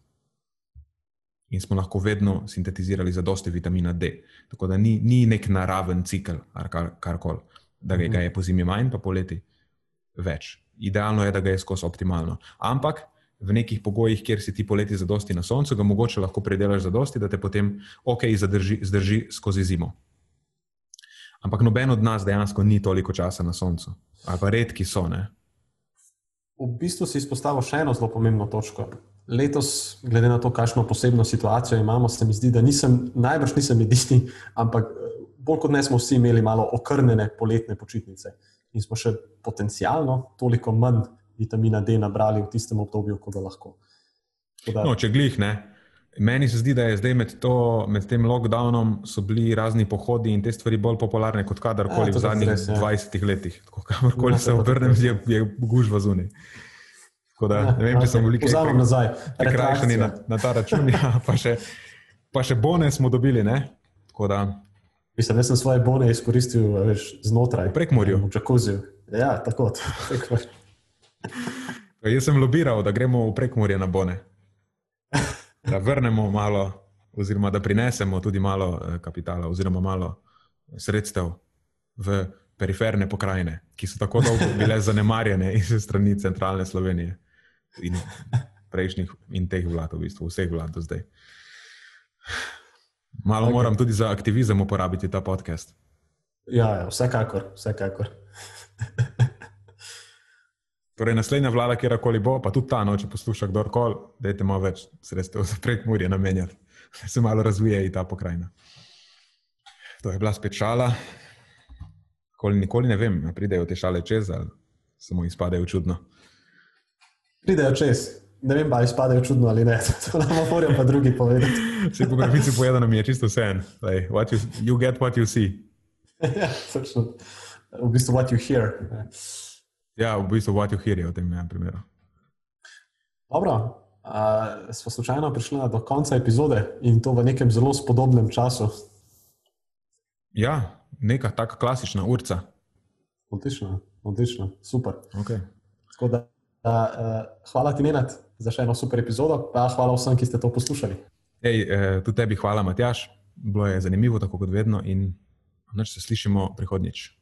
Speaker 1: In smo lahko vedno sintetizirali zadosti vitamina D. Tako da ni, ni nek naraven cikl, kar, kar koli, da ga je po zimi manj, pa poleti več. Idealno je, da ga je skozi optimalno. Ampak v nekih pogojih, kjer si ti poleti zadosti na soncu, ga mogoče lahko predelaš zadosti, da te potem ok, zadrži, zdrži skozi zimo. Ampak noben od nas dejansko ni toliko časa na soncu, ali pa redki so. Ne?
Speaker 2: V bistvu si izpostavil še eno zelo pomembno točko. Letos, glede na to, kakšno posebno situacijo imamo, se mi zdi, da nisem, najbrž nisem edini, ampak bolj kot ne smo vsi imeli malo okrnjene poletne počitnice in smo še potencialno toliko manj vitamina D nabrali v tistem obdobju, ko ga lahko.
Speaker 1: Da... No, če glih ne. Meni se zdi, da je zdaj med, to, med tem lockdownom so bili razni pohodi in te stvari bolj popularne kot kadarkoli ja, v zadnjih res, ja. 20 letih. Kamorkoli ja, se obrnem, je, je gužva zunaj. Da, ja, ne vem, če sem veliko
Speaker 2: pozval nazaj.
Speaker 1: Prekrajšani na, na ta račun, ja, pa, še, pa še bone smo dobili.
Speaker 2: Mislim, da sem svoje bone izkoristil veš, znotraj.
Speaker 1: Prek morja.
Speaker 2: V džakuziju. Ja, tako.
Speaker 1: Jaz sem lobiral, da gremo v prekmorje na Bone. Da vrnemo malo, oziroma da prinesemo tudi malo eh, kapitala, oziroma malo sredstev v periferne pokrajine, ki so tako dolgo bile zanemarjene iz strani centralne Slovenije in prejšnjih in teh vlad, v bistvu vseh vlad do zdaj. Malo okay. moram tudi za aktivizem uporabiti ta podcast.
Speaker 2: Ja, ja vsekakor, vsekakor.
Speaker 1: Torej, naslednja vlada, kjerkoli bo, pa tudi ta noč, če posluša kdorkoli, da je malo več sredstev za prekmurje namenjati, da se malo razvije ta pokrajina. To je bila spet šala. Nikoli, nikoli ne vem, pridejo te šale čez ali samo izpadejo čudno.
Speaker 2: Pridejo čez. Ne vem, ali izpadejo čudno ali ne. To nam morajo pa drugi povedati.
Speaker 1: Vsi po pravici povedano mi je čisto vse en. Like, you, you get what you see.
Speaker 2: ja, točno. V bistvu what you hear.
Speaker 1: Ja, v bistvu what you hear je v tem enem primeru.
Speaker 2: Dobro, uh, smo slučajno prišli do konca epizode in to v nekem zelo spodobnem času.
Speaker 1: Ja, neka taka klasična urca.
Speaker 2: Odlično, odlično, super.
Speaker 1: Okay.
Speaker 2: Da, uh, hvala ti, Nenad, za še eno super epizodo, pa hvala vsem, ki ste to poslušali.
Speaker 1: Ej, eh, tudi tebi hvala, Matjaš. Bilo je zanimivo, tako kot vedno, in se slišimo prihodnjič.